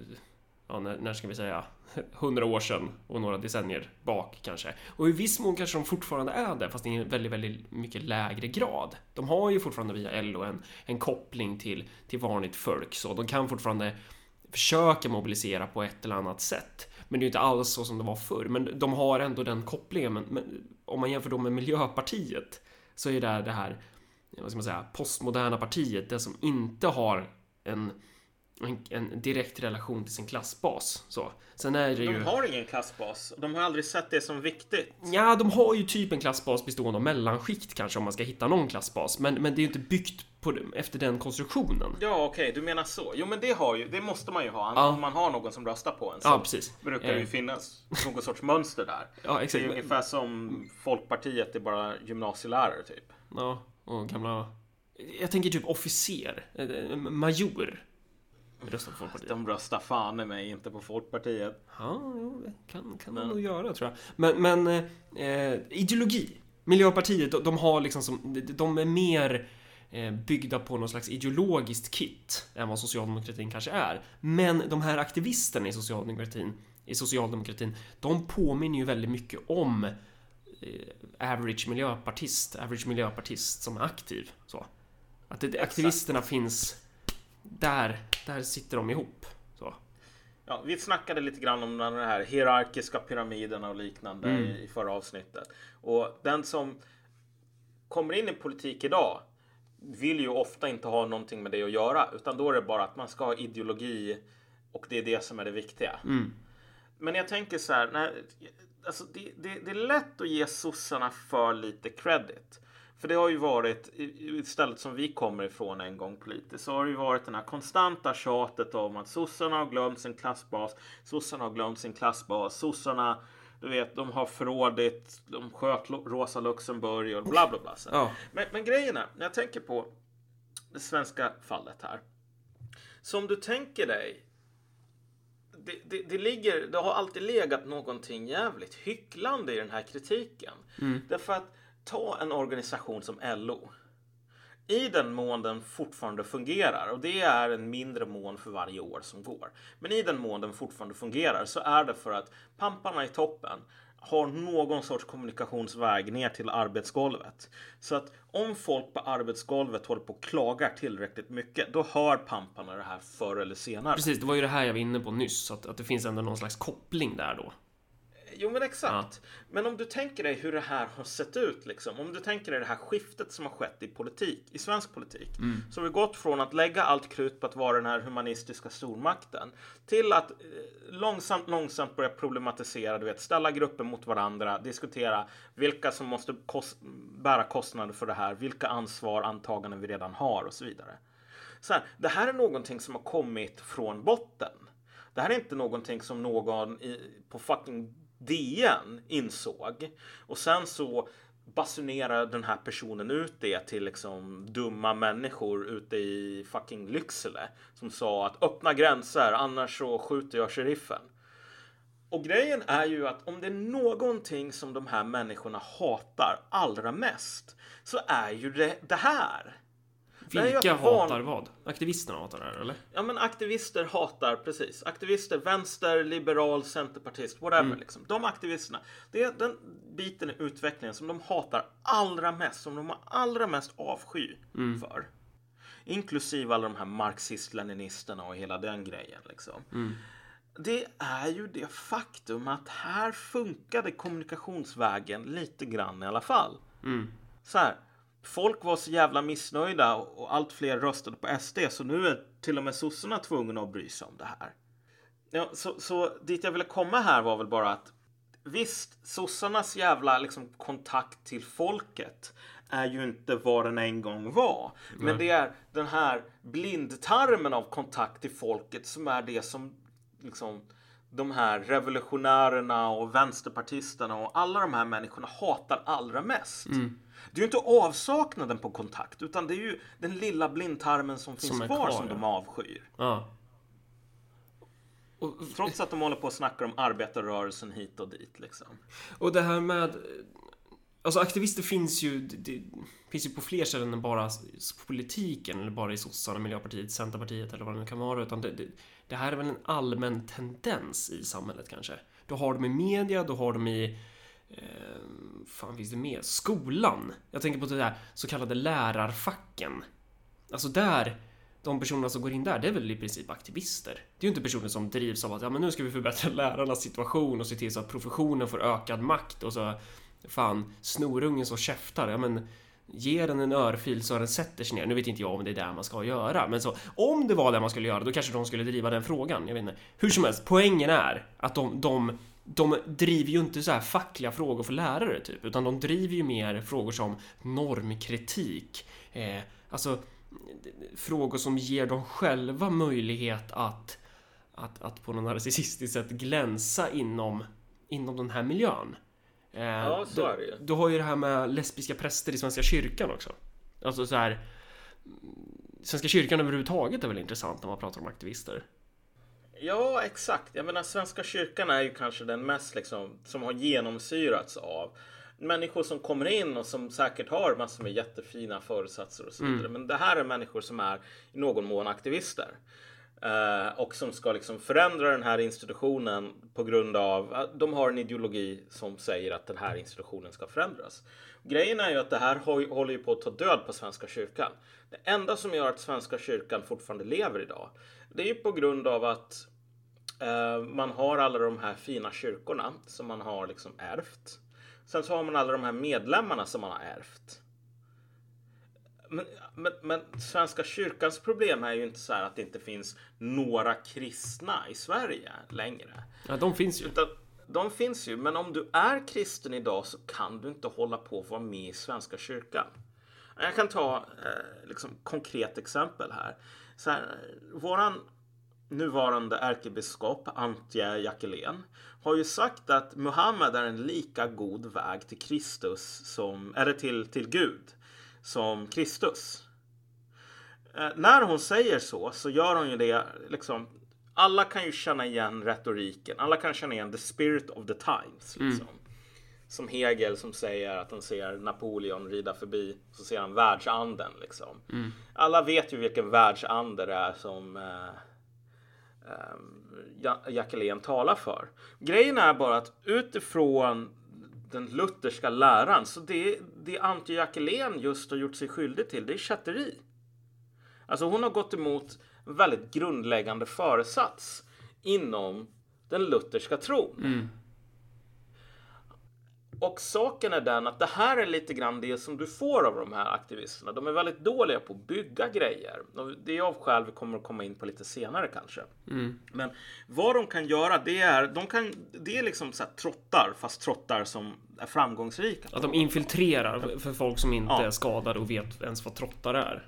ja, när, när ska vi säga, hundra år sedan och några decennier bak kanske. Och i viss mån kanske de fortfarande är det, fast i en väldigt, väldigt mycket lägre grad. De har ju fortfarande via LO en, en koppling till, till vanligt folk, så de kan fortfarande försöka mobilisera på ett eller annat sätt. Men det är ju inte alls så som det var förr. Men de har ändå den kopplingen. Men, men om man jämför dem med Miljöpartiet så är det det här, vad ska man säga, postmoderna partiet, det som inte har en, en, en direkt relation till sin klassbas. Så. Sen är det ju... De har ingen klassbas. De har aldrig sett det som viktigt. Ja, de har ju typ en klassbas bestående av mellanskikt kanske om man ska hitta någon klassbas. Men, men det är ju inte byggt på, det- efter den konstruktionen. Ja, okej, du menar så. Jo, men det har ju, det måste man ju ha. Ja. Om man har någon som röstar på en så Ja, precis. brukar det ju Eh. finnas någon sorts mönster där. Ja, Det exakt. är ungefär som Folkpartiet är bara gymnasielärare typ. Ja, och gamla... Jag tänker typ officer, eh, major. Röstar på Folkpartiet. De röstar fan i mig inte på Folkpartiet. Ja, kan, kan man Men- nog göra tror jag. Men, men eh, ideologi. Miljöpartiet, de, de har liksom som, de- de är mer eh, byggda på någon slags ideologiskt kit än vad socialdemokratin kanske är. Men de här aktivisterna i socialdemokratin, i socialdemokratin, de påminner ju väldigt mycket om eh, average miljöpartist, average miljöpartist som är aktiv. Så. Att det, aktivisterna finns där, där sitter de ihop. Så. Ja, vi snackade lite grann om den här hierarkiska pyramiderna och liknande Mm. i, i förra avsnittet. Och den som kommer in i politik idag vill ju ofta inte ha någonting med det att göra, utan då är det bara att man ska ha ideologi och det är det som är det viktiga. Mm. Men jag tänker så här, nej, alltså det, det, det är lätt att ge sossarna för lite credit. För det har ju varit, i- i stället som vi kommer ifrån en gång politiskt, så har det ju varit den här konstanta tjatet om att sossarna har glömt sin klassbas, sossarna har glömt sin klassbas, sossarna, du vet, de har förrådit, de sköt Rosa Luxemburg och bla bla bla. Ja. Men, men grejen är, när jag tänker på det svenska fallet här. Som du tänker dig det, det, det, ligger, det har alltid legat någonting jävligt hycklande i den här kritiken. Därför att ta en organisation som LO. I den mån den fortfarande fungerar, och det är en mindre mån för varje år som går. Men i den mån den fortfarande fungerar så är det för att pamparna i toppen har någon sorts kommunikationsväg ner till arbetsgolvet. Så att om folk på arbetsgolvet håller på och klagar tillräckligt mycket, då hör pamparna det här förr eller senare. Precis, det var ju det här jag var inne på nyss, att, att det finns ändå någon slags koppling där då. Jo men exakt. Ja. Men om du tänker dig hur det här har sett ut liksom. Om du tänker dig det här skiftet som har skett i politik, i svensk politik. Mm. Så vi gått från att lägga allt krut på att vara den här humanistiska stormakten till att eh, långsamt, långsamt börja problematisera, du vet, ställa grupper mot varandra, diskutera vilka som måste kost bära kostnader för det här, vilka ansvar, antaganden vi redan har och så vidare. Så här, det här är någonting som har kommit från botten. Det här är inte någonting som någon i, på fucking DN insåg. Och sen så basunerar den här personen ut det till liksom dumma människor ute i fucking Lycksele som sa att öppna gränser annars så skjuter jag sheriffen. Och grejen är ju att om det är någonting som de här människorna hatar allra mest så är ju det det här. Vilka hatar vad? Aktivisterna hatar det här eller? Ja men aktivister hatar precis. Aktivister, vänster, liberal, centerpartist, whatever mm. liksom. De aktivisterna. Det är den biten i utvecklingen som de hatar allra mest. Som de har allra mest avsky mm. för. Inklusive alla de här marxist-leninisterna och hela den grejen liksom. Mm. Det är ju det faktum att här funkade kommunikationsvägen lite grann i alla fall. Mm. Så här, folk var så jävla missnöjda och allt fler röstade på SD så nu är till och med sossarna tvungna att bry sig om det här. Ja, så, så dit jag ville komma här var väl bara att visst, sossarnas jävla liksom, kontakt till folket är ju inte vad den en gång var. Men det är den här blindtarmen av kontakt till folket som är det som liksom de här revolutionärerna och vänsterpartisterna och alla de här människorna hatar allra mest. Mm. Det är ju inte avsaknaden på kontakt utan det är ju den lilla blindtarmen som finns som kvar, kvar, som ja. de avskyr. Ja. Och, Trots att de håller på och snackar om arbetarrörelsen hit och dit liksom. Och det här med Alltså aktivister finns ju, det, finns ju på fler ställen än bara politiken eller bara i sossarna, Miljöpartiet, Centerpartiet eller vad det nu kan vara. Utan det, det, det, här är väl en allmän tendens i samhället kanske. Du har dem i media, du har dem i eh, fan finns det mer? Skolan. Jag tänker på det där så kallade lärarfacken. Alltså där, de personerna som går in där, det är väl i princip aktivister. Det är ju inte personer som drivs av att ja, men nu ska vi förbättra lärarnas situation och se till så att professionen får ökad makt och så fan snorungen som käftar. Ja, men Ge den en örfil så den sätter sig ner. Nu vet inte jag om det är det man ska göra, men så om det var det man skulle göra, då kanske de skulle driva den frågan. Jag vet inte. Hur som helst, poängen är att de, de de driver ju inte så här fackliga frågor för lärare typ, utan de driver ju mer frågor som normkritik. Eh, alltså frågor som ger dem själva möjlighet att, att, att på något narcissistiskt sätt glänsa inom, inom den här miljön. Eh, ja, så är det ju. Du har ju det här med lesbiska präster i Svenska kyrkan också. Alltså så här. Svenska kyrkan överhuvudtaget är väl intressant när man pratar om aktivister. Ja, exakt. Jag menar, Svenska kyrkan är ju kanske den mest liksom, som har genomsyrats av människor som kommer in och som säkert har massor med jättefina föresatser och så vidare. Mm. Men det här är människor som är i någon mån aktivister. Eh, och som ska liksom förändra den här institutionen på grund av att de har en ideologi som säger att den här institutionen ska förändras. Grejen är ju att det här håller ju på att ta död på Svenska kyrkan. Det enda som gör att Svenska kyrkan fortfarande lever idag det är ju på grund av att eh, man har alla de här fina kyrkorna som man har liksom ärvt. Sen så har man alla de här medlemmarna som man har ärvt. Men, men, men, Svenska kyrkans problem är ju inte så här att det inte finns några kristna i Sverige längre. Ja, de finns ju. Utan, de finns ju, men om du är kristen idag så kan du inte hålla på att vara med i Svenska kyrkan. Jag kan ta eh, liksom konkret exempel här. Så här, våran nuvarande ärkebiskop Antje Jackelén har ju sagt att Muhammed är en lika god väg till Kristus som, eller till, till Gud som Kristus. Eh, när hon säger så så gör hon ju det liksom. Alla kan ju känna igen retoriken. Alla kan känna igen the spirit of the times. Mm. Liksom. Mm. Som Hegel som säger att han ser Napoleon rida förbi. Så ser han världsanden liksom. Mm. Alla vet ju vilken världsande det är som eh, eh, Jackelén talar för. Grejen är bara att utifrån den lutherska läran så det, det Antje Jackelén just har gjort sig skyldig till det är kätteri. Alltså hon har gått emot en väldigt grundläggande föresats inom den lutherska tron. Mm. Och saken är den att det här är lite grann det som du får av de här aktivisterna. De är väldigt dåliga på att bygga grejer. Det är av skäl vi kommer att komma in på lite senare kanske. Mm. Men vad de kan göra det är, de kan, det är liksom så här trottar, fast trottar som är framgångsrika. Att de infiltrerar för folk som inte Ja. är skadade och vet ens vad trottar är.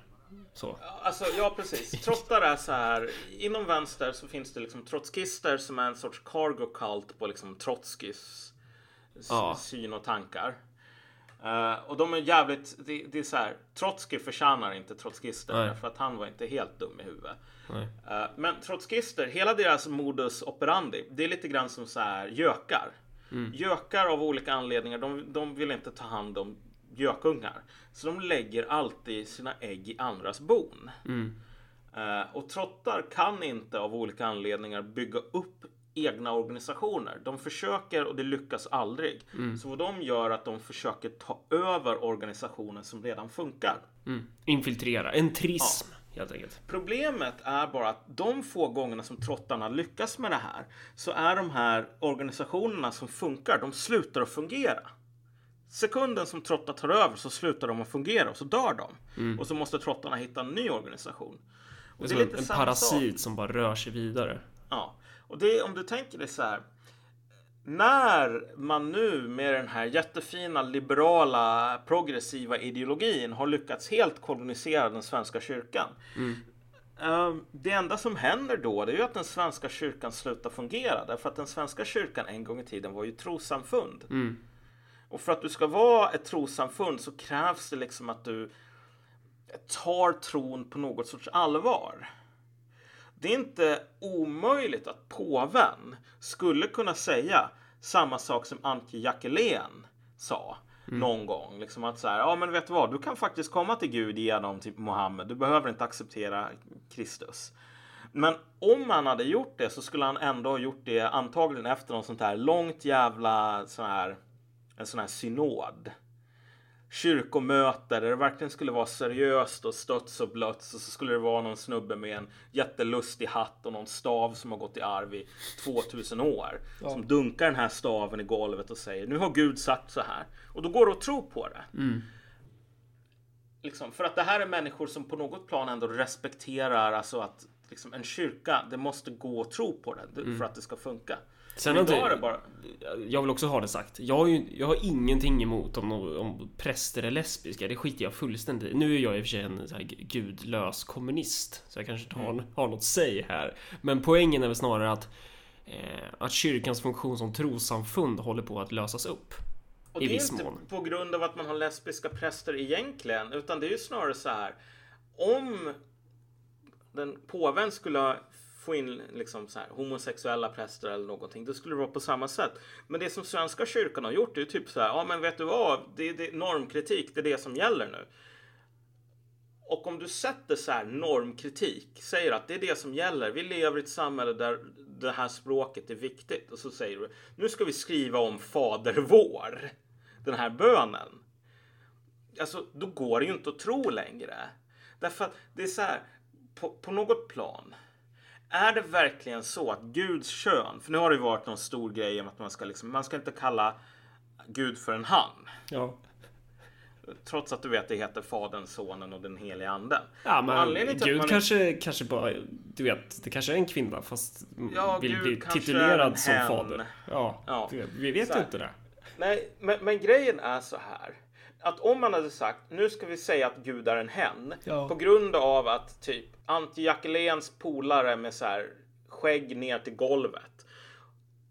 Så. Alltså, ja precis. Trottar är så här. Inom vänster så finns det liksom trotskister som är en sorts cargo cult på liksom Trotskys s- Ja. syn och tankar. Eh, och de är jävligt, det, det är så här. Trotsky förtjänar inte trotskister för att han var inte helt dum i huvudet. Eh, men trotskister, hela deras modus operandi, det är lite grann som så här gökar. Gökar av olika anledningar, de, de vill inte ta hand om gökungar. Så de lägger alltid sina ägg i andras bon. Eh, och trottar kan inte av olika anledningar bygga upp egna organisationer. De försöker och det lyckas aldrig. Så vad de gör är att de försöker ta över organisationer som redan funkar. Mm. Infiltrera. En trism, helt enkelt. Problemet är bara att de få gångerna som trottarna lyckas med det här så är de här organisationerna som funkar, de slutar att fungera. Sekunden som trottar tar över så slutar de att fungera och så dör de. Och så måste trottarna hitta en ny organisation. Och Det är som en, en samma sak. parasit som bara rör sig vidare. Ja, och det om du tänker dig så här. När man nu med den här jättefina liberala progressiva ideologin har lyckats helt kolonisera den svenska kyrkan. eh, Det enda som händer då det är ju att den svenska kyrkan slutar fungera. Därför att den svenska kyrkan en gång i tiden var ju trossamfund. Och för att du ska vara ett trossamfund så krävs det liksom att du tar tron på något sorts allvar. Det är inte omöjligt att påven skulle kunna säga samma sak som Antje Jackelén sa någon gång. Liksom att så här, ja men vet du vad, du kan faktiskt komma till Gud genom typ Mohammed. Du behöver inte acceptera Kristus. Men om han hade gjort det så skulle han ändå ha gjort det antagligen efter något sånt här långt jävla sån här, en sån här synod kyrkomöte där det verkligen skulle vara seriöst och stöts och blöts och så skulle det vara någon snubbe med en jättelustig hatt och någon stav som har gått i arv i 2000 år. Som dunkar den här staven i golvet och säger nu har Gud sagt så här. Och då går det att tro på det. Liksom, för att det här är människor som på något plan ändå respekterar alltså att liksom, en kyrka, det måste gå att tro på det det- för att det ska funka. Sen Men är inte, bara... jag vill också ha det sagt. Jag har, ju, jag har ingenting emot om, om präster är lesbiska. Det skiter jag fullständigt i. Nu är jag i och för sig en så här gudlös kommunist. Så jag kanske inte har, har något säg här. Men poängen är väl snarare att, eh, att kyrkans funktion som trossamfund håller på att lösas upp. Och I det är viss inte mån. på grund av att man har lesbiska präster egentligen, utan det är ju snarare så här. Om den påven skulle få in liksom så här, homosexuella präster eller någonting, då skulle det vara på samma sätt. Men det som Svenska kyrkan har gjort är ju typ så här, ja men vet du vad, det, det, normkritik, det är det som gäller nu. Och om du sätter så här normkritik, säger att det är det som gäller. Vi lever i ett samhälle där det här språket är viktigt. Och så säger du, nu ska vi skriva om Fader vår. Den här bönen. Alltså, då går det ju inte att tro längre. Därför att det är så här, på, på något plan. Är det verkligen så att Guds kön, för nu har det ju varit någon stor grej om att man ska liksom, man ska inte kalla Gud för en han. Ja. Trots att du vet det heter Fadern, Sonen och den helige Anden. Ja men Gud man- kanske, kanske bara, du vet, det kanske är en kvinna fast Ja, vill Gud bli titulerad som hen. fader. Ja, Ja. vet, vi vet ju inte det. Nej, men, men grejen är så här. Att om man hade sagt nu ska vi säga att Gud är en hen. Ja. På grund av att typ Antje Jackeléns polare med så här skägg ner till golvet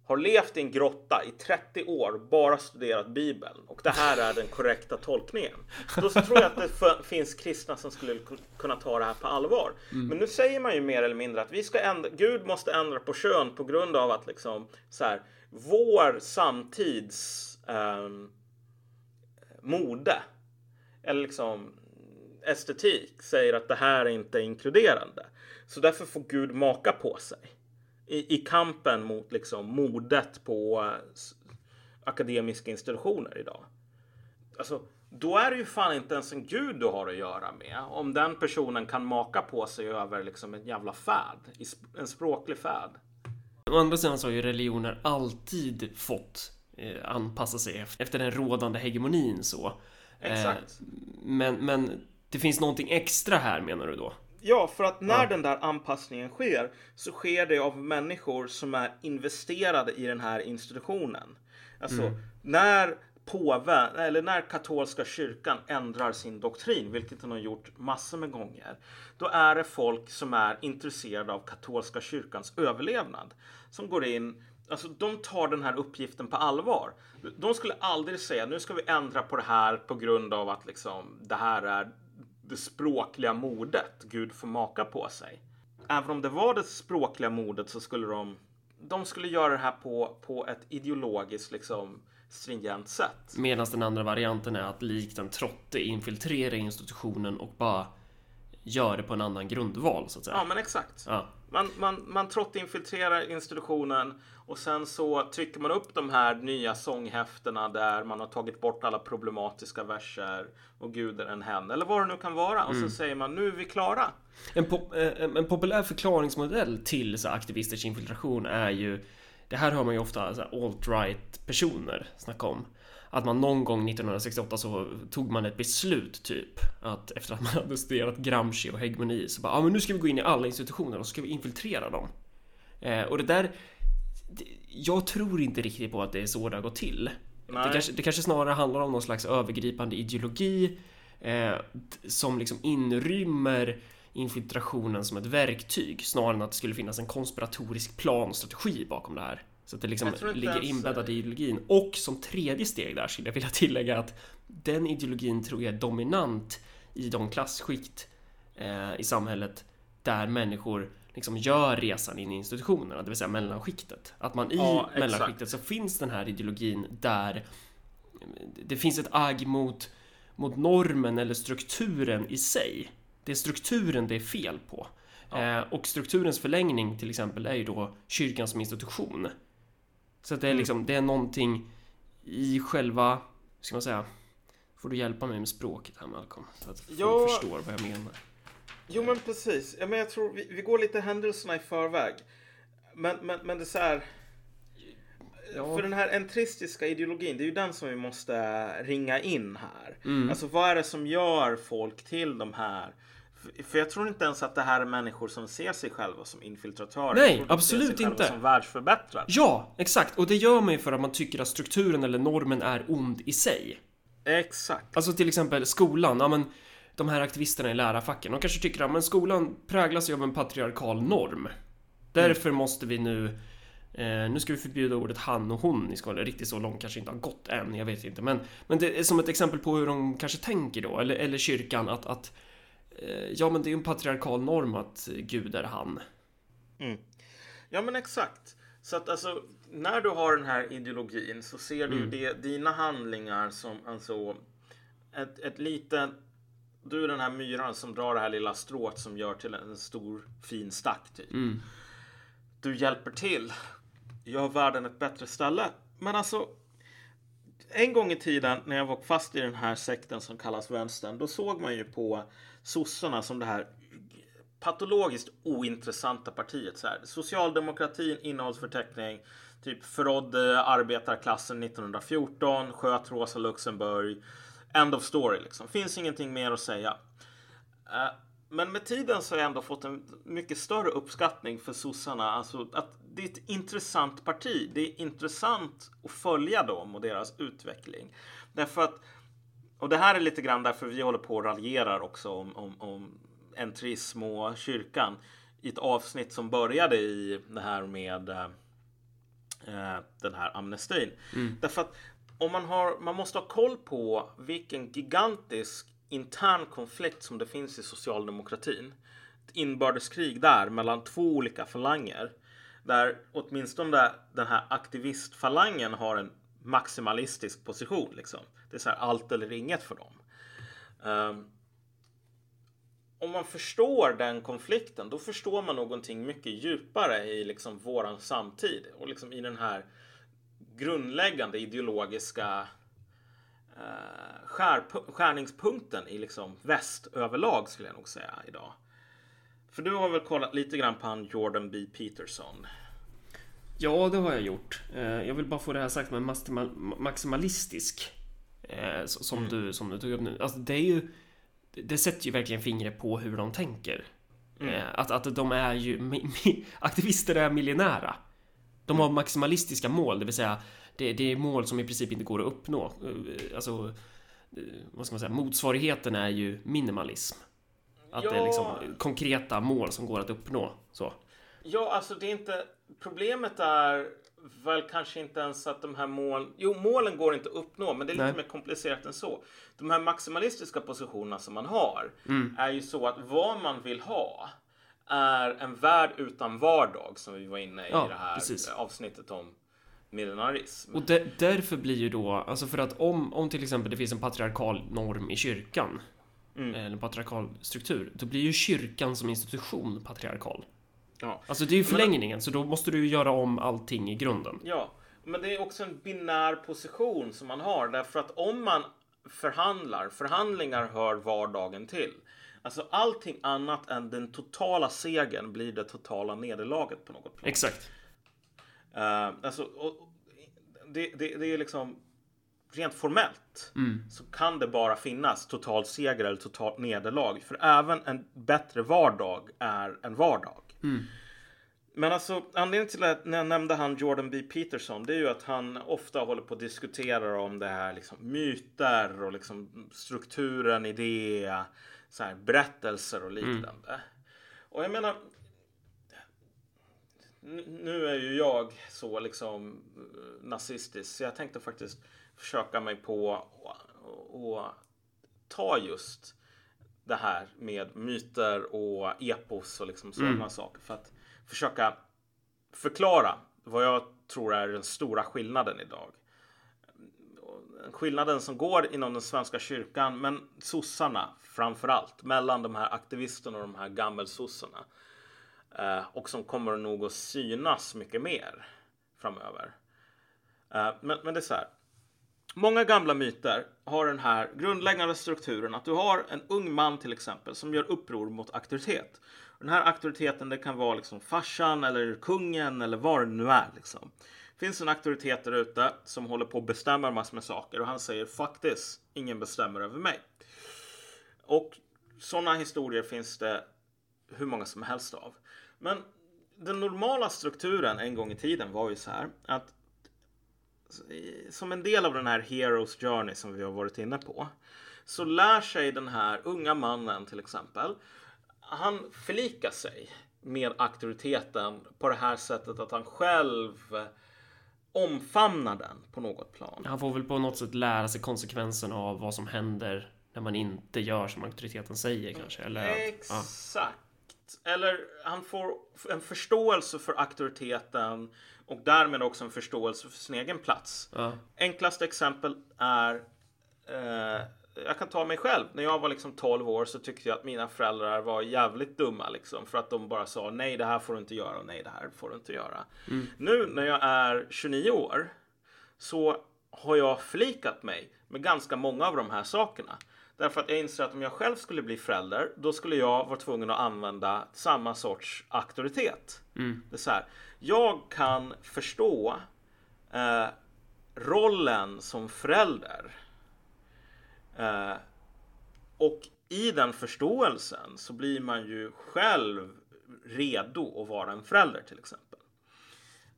har levt i en grotta i 30 år, bara studerat Bibeln och det här är den korrekta tolkningen. Då tror jag att det finns kristna som skulle ku- kunna ta det här på allvar. Men nu säger man ju mer eller mindre att vi ska ändra, Gud måste ändra på kön på grund av att liksom så här, vår samtids ehm, mode eller liksom estetik säger att det här är inte inkluderande. Så därför får Gud maka på sig. i, i kampen mot liksom modet på eh, akademiska institutioner idag. Alltså, då är det ju fan inte ens en gud du har att göra med. Om den personen kan maka på sig över liksom en jävla färd, en språklig färd. Å andra sidan så har ju religioner alltid fått anpassa sig ef- efter den rådande hegemonin så. Exakt. Eh, men, men det finns någonting extra här menar du då? Ja, för att när Ja. den där anpassningen sker så sker det av människor som är investerade i den här institutionen. Alltså när påven eller när katolska kyrkan ändrar sin doktrin, vilket den har gjort massor med gånger, då är det folk som är intresserade av katolska kyrkans överlevnad som går in Alltså de tar den här uppgiften på allvar. De skulle aldrig säga nu ska vi ändra på det här på grund av att liksom det här är det språkliga mordet Gud får maka på sig. Även om det var det språkliga mordet så skulle de de skulle göra det här på, på ett ideologiskt liksom stringent sätt. Medan den andra varianten är att likt en trotte infiltrera institutionen och bara gör det på en annan grundval så att säga. Ja, men exakt. Ja. Man, man, man trott infiltrerar institutionen och sen så trycker man upp de här nya sånghäftena där man har tagit bort alla problematiska verser och Gud är en hen eller vad det nu kan vara. Och så säger man nu är vi klara. En, pop, eh, en, populär förklaringsmodell till så aktivisters infiltration är ju Det här hör man ju ofta alt-right personer snacka om. Att man någon gång 1968 så tog man ett beslut typ Att efter att man hade studerat Gramsci och hegemoni så bara ja men nu ska vi gå in i alla institutioner och så ska vi infiltrera dem. Eh, Och det där Jag tror inte riktigt på att det är så det har gått till det kanske, det kanske snarare handlar om någon slags övergripande ideologi eh, som liksom inrymmer infiltrationen som ett verktyg snarare än att det skulle finnas en konspiratorisk plan och strategi bakom det här. Så att det liksom ligger inbäddat i ideologin. Och som tredje steg där skulle jag vilja tillägga att den ideologin tror jag är dominant i de klassskikt eh, i samhället där människor liksom gör resan in i institutionerna, det vill säga mellanskiktet. Att man i Ja, mellanskiktet så finns den här ideologin där det finns ett agg mot, mot normen eller strukturen i sig. Det är strukturen det är fel på. Eh, och strukturens förlängning till exempel är ju då kyrkan som institution. Så att det är Mm. liksom, det är någonting i själva, ska man säga, får du hjälpa mig med språket här Malcolm? Så att folk Ja. förstår vad jag menar. Jo men precis. Ja, men jag tror vi, vi går lite händelserna i förväg. Men, men, men det är så här. Ja. För den här entristiska ideologin, det är ju den som vi måste ringa in här. Mm. Alltså vad är det som gör folk till de här? För- jag tror inte ens att det här är människor som ser sig själva som infiltratörer. Nej, absolut inte. Som världsförbättrare. Ja, exakt. Och det gör man ju för att man tycker att strukturen eller normen är ond i sig. Exakt. Alltså till exempel skolan, ja men de här aktivisterna i lärarfacken, de kanske tycker att men skolan präglas ju av en patriarkal norm. Därför måste vi nu Eh, nu ska vi förbjuda ordet han och hon i skolan. Riktigt så långt kanske inte har gått än, jag vet inte. Men, men det är som ett exempel på hur de kanske tänker då, eller, eller kyrkan, att, att eh, ja, men det är ju en patriarkal norm att Gud är han. Ja men exakt. Så att alltså när du har den här ideologin så ser du Mm. det, dina handlingar som alltså ett, ett litet du är den här myran som drar det här lilla strået som gör till en stor fin stack typ. Mm. Du hjälper till. Gör världen ett bättre ställe. Men alltså en gång i tiden när jag var fast i den här sekten som kallas vänstern, då såg man ju på sossarna som det här patologiskt ointressanta partiet. Så här. Socialdemokratin, innehållsförteckning, typ förrådde arbetarklassen 1914, sköt Rosa Luxemburg. End of story liksom. Finns ingenting mer att säga. Eh, Men med tiden så har jag ändå fått en mycket större uppskattning för sossarna. Alltså att det är ett intressant parti. Det är intressant att följa dem och deras utveckling. Därför att, och det här är lite grann därför vi håller på och raljerar också om, om, om entrism och kyrkan. I ett avsnitt som började i det här med eh, eh, den här amnestin. Därför att om man, har, man måste ha koll på vilken gigantisk intern konflikt som det finns i socialdemokratin. Ett inbördeskrig där mellan två olika falanger. Där åtminstone den här aktivistfalangen har en maximalistisk position. Liksom. Det är så här allt eller inget för dem. Um, om man förstår den konflikten, då förstår man någonting mycket djupare i liksom våran samtid och liksom i den här grundläggande ideologiska eh, skär, skärningspunkten i liksom väst överlag skulle jag nog säga idag. För du har väl kollat lite grann på han Jordan B. Peterson? Ja, det har jag gjort. Eh, jag vill bara få det här sagt med maximalistisk. Eh, som, mm. du, som du tog upp nu. Alltså, det är ju... Det sätter ju verkligen fingret på hur de tänker. Mm. Eh, att, att de är ju... Aktivister är miljonära. De har mm. maximalistiska mål, det vill säga det, det är mål som i princip inte går att uppnå. Alltså, vad ska man säga, motsvarigheten är ju minimalism. Att ja. det är liksom konkreta mål som går att uppnå. Så. Ja, alltså det är inte... Problemet är väl kanske inte ens att de här målen... Jo, målen går inte att uppnå, men det är lite Nej. mer komplicerat än så. De här maximalistiska positionerna som man har mm. är ju så att vad man vill ha är en värld utan vardag som vi var inne i ja, det här precis. avsnittet om millenarism. Och de, därför blir ju då, alltså för att om, om till exempel det finns en patriarkal norm i kyrkan, mm. eller en patriarkal struktur, då blir ju kyrkan som institution patriarkal. Ja. Alltså det är ju förlängningen, men, så då måste du ju göra om allting i grunden. Ja, men det är också en binär position som man har, därför att om man förhandlar, förhandlingar hör vardagen till. Alltså allting annat än den totala segern blir det totala nederlaget på något plan. Exakt. Uh, alltså, och, det, det, det, är liksom rent formellt mm. så kan det bara finnas total seger eller totalt nederlag. För även en bättre vardag är en vardag. Mm. Men alltså anledningen till att jag nämnde han Jordan B. Peterson, det är ju att han ofta håller på att diskutera om det här liksom myter och liksom strukturen i det, så här, berättelser och liknande. Mm. Och jag menar, nu är ju jag så liksom eh, nazistisk så jag tänkte faktiskt försöka mig på att ta just det här med myter och epos och liksom sådana mm. saker för att försöka förklara vad jag tror är den stora skillnaden idag. Skillnaden som går inom den svenska kyrkan, men sossarna framför allt, mellan de här aktivisterna och de här gammelsossarna. Eh, och som kommer nog att synas mycket mer framöver. Eh, men, men det är så här. Många gamla myter har den här grundläggande strukturen att du har en ung man till exempel som gör uppror mot auktoritet. Den här auktoriteten det kan vara liksom farsan eller kungen eller vad det nu är. Liksom. Finns en auktoritet där ute som håller på att bestämma massor med saker och han säger faktiskt ingen bestämmer över mig. Och sådana historier finns det hur många som helst av. Men den normala strukturen en gång i tiden var ju så här att som en del av den här Heroes Journey som vi har varit inne på så lär sig den här unga mannen till exempel han förlikar sig med auktoriteten på det här sättet att han själv omfamnar den på något plan. Han får väl på något sätt lära sig konsekvenserna av vad som händer när man inte gör som auktoriteten säger kanske. Eller, Exakt. Ja. Eller han får en förståelse för auktoriteten och därmed också en förståelse för sin egen plats. Ja. Enklaste exempel är eh, jag kan ta mig själv. När jag var liksom 12 år så tyckte jag att mina föräldrar var jävligt dumma liksom för att de bara sa nej, det här får du inte göra och nej, det här får du inte göra. Mm. Nu när jag är 29 år så har jag förlikat mig med ganska många av de här sakerna. Därför att jag inser att om jag själv skulle bli förälder, då skulle jag vara tvungen att använda samma sorts auktoritet. Mm. Det är så här, jag kan förstå eh, rollen som förälder. Eh, och i den förståelsen så blir man ju själv redo att vara en förälder till exempel.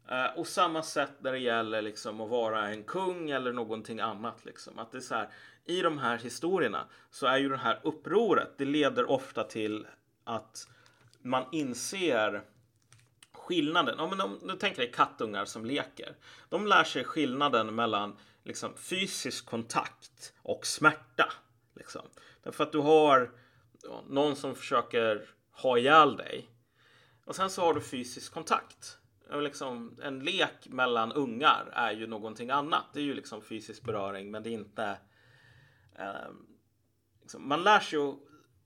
Eh, och samma sätt när det gäller liksom att vara en kung eller någonting annat. Liksom. Att det är så här, I de här historierna så är ju det här upproret, det leder ofta till att man inser skillnaden. Ja, men om du tänker dig kattungar som leker. De lär sig skillnaden mellan liksom, fysisk kontakt och smärta. Liksom. Därför att du har någon som försöker ha ihjäl dig. Och sen så har du fysisk kontakt liksom, en lek mellan ungar är ju någonting annat. Det är ju liksom fysisk beröring men det är inte... Eh, liksom, man lär sig att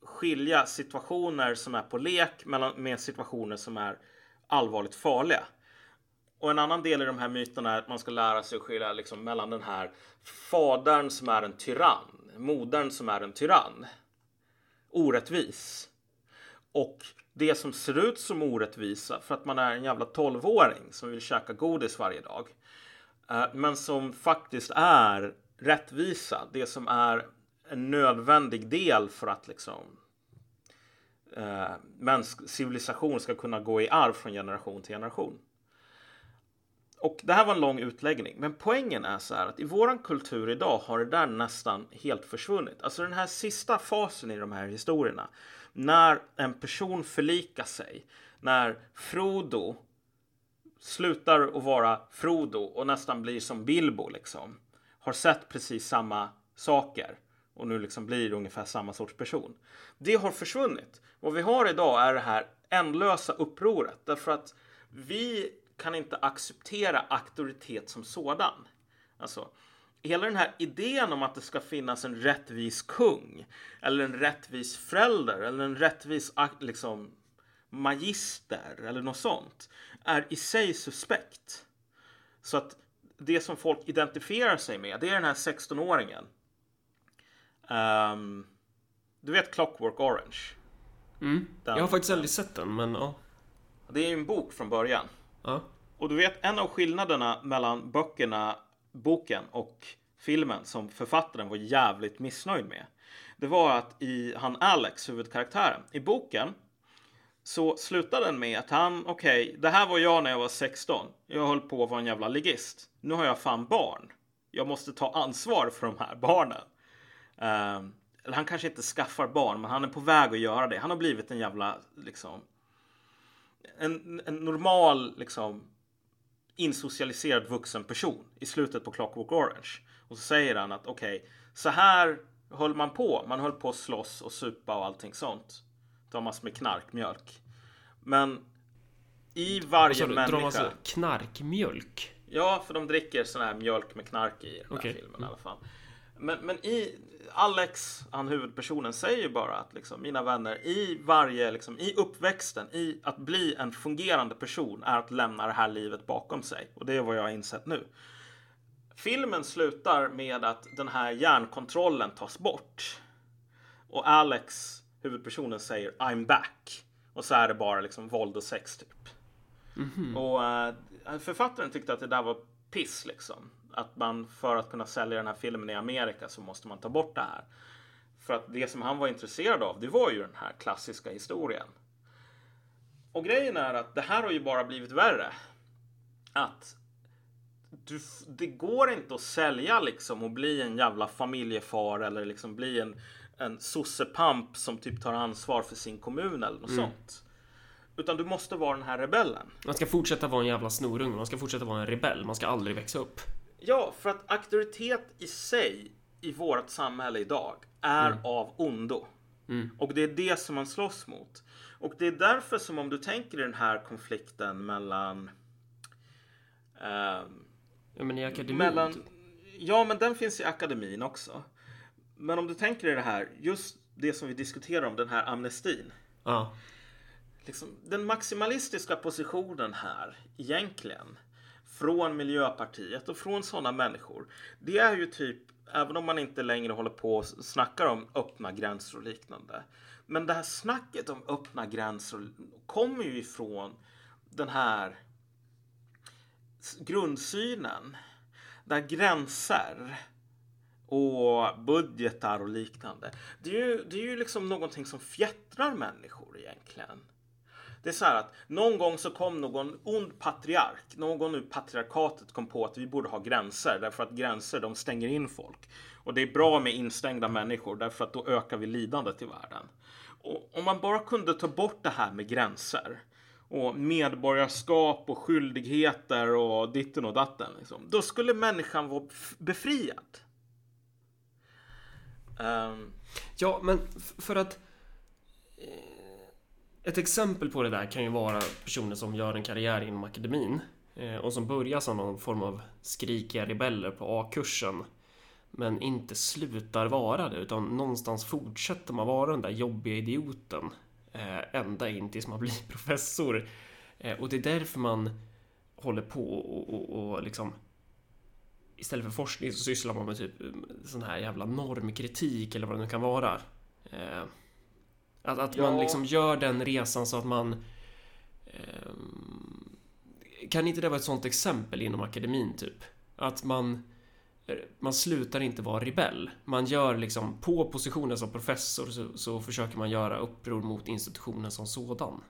skilja situationer som är på lek med situationer som är allvarligt farliga. Och en annan del i de här myterna är att man ska lära sig att skilja liksom mellan den här fadern som är en tyrann, modern som är en tyrann, orättvis. Och det som ser ut som orättvisa för att man är en jävla tolvåring som vill käka godis varje dag. Eh, men som faktiskt är rättvisa, det som är en nödvändig del för att liksom eh, mänsk civilisation ska kunna gå i arv från generation till generation. Och det här var en lång utläggning, men poängen är så här att i våran kultur idag har det där nästan helt försvunnit. Alltså den här sista fasen i de här historierna, när en person förlikar sig, när Frodo slutar att vara Frodo och nästan blir som Bilbo liksom, har sett precis samma saker och nu liksom blir ungefär samma sorts person. Det har försvunnit. Vad vi har idag är det här ändlösa upproret därför att vi kan inte acceptera auktoritet som sådan. Alltså, hela den här idén om att det ska finnas en rättvis kung eller en rättvis förälder eller en rättvis liksom, magister eller något sånt är i sig suspekt. Så att det som folk identifierar sig med, det är den här 16-åringen. Um, ehm, du vet Clockwork Orange? Mm. Den, jag har faktiskt aldrig sett den, men ja. Det är ju en bok från början. Ja. Och du vet, en av skillnaderna mellan böckerna, boken och filmen som författaren var jävligt missnöjd med. Det var att i han Alex, huvudkaraktären, i boken så slutar den med att han, okej, okay, det här var jag när jag var 16. Jag höll på att vara en jävla ligist. Nu har jag fan barn. Jag måste ta ansvar för de här barnen. Um, eller han kanske inte skaffar barn, men han är på väg att göra det. Han har blivit en jävla, liksom, en, en normal, liksom, insocialiserad vuxen person i slutet på Clockwork Orange. Och så säger han att okej, okay, så här höll man på. Man höll på att slåss och supa och allting sånt. Ta massor med knarkmjölk. Men i varje alltså, människa. De alltså knarkmjölk? Ja, för de dricker sån här mjölk med knark i den okay. här filmen i alla fall. Men, men i Alex, han huvudpersonen, säger bara att liksom, mina vänner, i varje, liksom, i uppväxten, i att bli en fungerande person är att lämna det här livet bakom sig. Och det är vad jag har insett nu. Filmen slutar med att den här hjärnkontrollen tas bort. Och Alex, huvudpersonen, säger I'm back. Och så är det bara liksom våld och sex typ. Mm -hmm. Och uh, författaren tyckte att det där var piss liksom att man för att kunna sälja den här filmen i Amerika så måste man ta bort det här. För att det som han var intresserad av, det var ju den här klassiska historien. Och grejen är att det här har ju bara blivit värre. Att du, det går inte att sälja liksom och bli en jävla familjefar eller liksom bli en, en sossepamp som typ tar ansvar för sin kommun eller något mm. sånt. Utan du måste vara den här rebellen. Man ska fortsätta vara en jävla snorunge, man ska fortsätta vara en rebell, man ska aldrig växa upp. Ja, för att auktoritet i sig i vårt samhälle idag är mm. av ondo. Mm. Och det är det som man slåss mot. Och det är därför som om du tänker i den här konflikten mellan... Eh, ja, men i akademin? Mellan, ja, men den finns i akademin också. Men om du tänker i det här, just det som vi diskuterar om, den här amnestin. Ja. Liksom, den maximalistiska positionen här, egentligen, från Miljöpartiet och från sådana människor. Det är ju typ, även om man inte längre håller på och snackar om öppna gränser och liknande. Men det här snacket om öppna gränser kommer ju ifrån den här grundsynen där gränser och budgetar och liknande. Det är ju, det är ju liksom någonting som fjättrar människor egentligen. Det är så här att någon gång så kom någon ond patriark, någon ur patriarkatet kom på att vi borde ha gränser därför att gränser de stänger in folk. Och det är bra med instängda människor därför att då ökar vi lidandet i världen. Och om man bara kunde ta bort det här med gränser och medborgarskap och skyldigheter och ditten och datten. Liksom, då skulle människan vara befriad. Um... Ja, men för att eh, ett exempel på det där kan ju vara personer som gör en karriär inom akademin eh, och som börjar som någon form av skrikiga rebeller på A-kursen men inte slutar vara det utan någonstans fortsätter man vara den där jobbiga idioten eh, ända in tills man blir professor. Eh, och det är därför man håller på och, och, och liksom istället för forskning så sysslar man med typ sån här jävla normkritik eller vad det nu kan vara. Eh, att, att ja. man liksom gör den resan så att man eh, kan inte det vara ett sånt exempel inom akademin typ? Att man man slutar inte vara rebell. Man gör liksom på positionen som professor så, så försöker man göra uppror mot institutionen som sådan.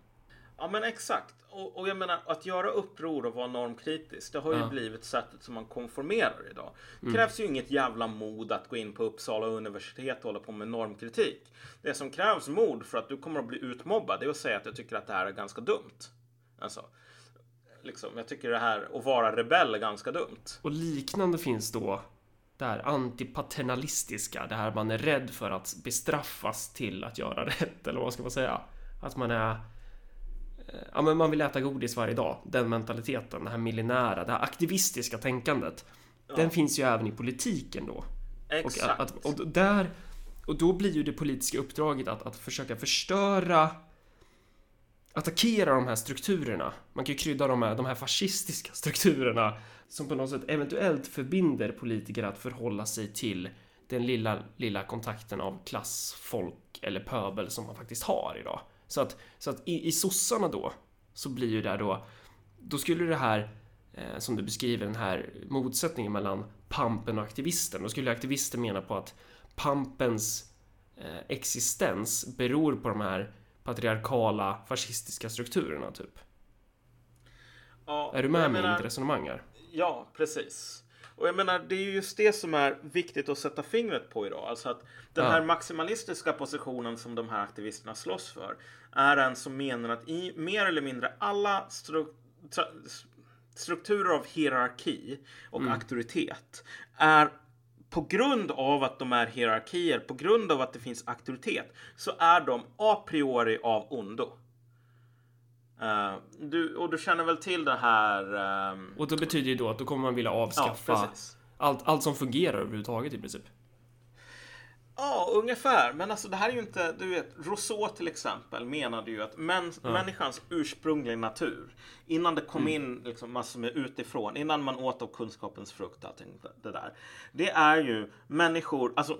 Ja men exakt. Och, och, jag menar att göra uppror och vara normkritisk. Det har ju ja. blivit sättet som man konformerar idag. Det mm. krävs ju inget jävla mod att gå in på Uppsala universitet och hålla på med normkritik. Det som krävs mod för att du kommer att bli utmobbad det är att säga att jag tycker att det här är ganska dumt. Alltså, liksom, jag tycker det här att vara rebell är ganska dumt. Och liknande finns då det här antipaternalistiska, det här man är rädd för att bestraffas till att göra rätt, eller vad ska man säga? Att man är Ja men man vill äta godis varje dag. Den mentaliteten, det här millinära, det här aktivistiska tänkandet. Ja. Den finns ju även i politiken då. Exakt. Och, att, och, där, och då blir ju det politiska uppdraget att, att försöka förstöra attackera de här strukturerna. Man kan ju krydda dem med de här fascistiska strukturerna som på något sätt eventuellt förbinder politiker att förhålla sig till den lilla, lilla kontakten av klass, folk eller pöbel som man faktiskt har idag. Så att, så att i, i sossarna då så blir ju det då, då skulle det här eh, som du beskriver, den här motsättningen mellan pampen och aktivisten. Då skulle aktivisten mena på att pampens eh, existens beror på de här patriarkala fascistiska strukturerna typ. Ja, är du med mig i mitt resonemang här? Ja, precis. Och jag menar, det är just det som är viktigt att sätta fingret på idag. Alltså att den här maximalistiska positionen som de här aktivisterna slåss för är en som menar att i mer eller mindre alla stru strukturer av hierarki och mm. auktoritet är på grund av att de är hierarkier, på grund av att det finns auktoritet, så är de a priori av ondo. Uh, du, och du känner väl till det här? Um... Och det betyder ju då att då kommer man vilja avskaffa ja, allt, allt som fungerar överhuvudtaget i princip. Ja, ungefär. Men alltså det här är ju inte, du vet, Rousseau till exempel menade ju att mäns, ja. människans ursprungliga natur, innan det kom mm. in liksom massor med utifrån, innan man åt av kunskapens frukt, allting det där. Det är ju människor, alltså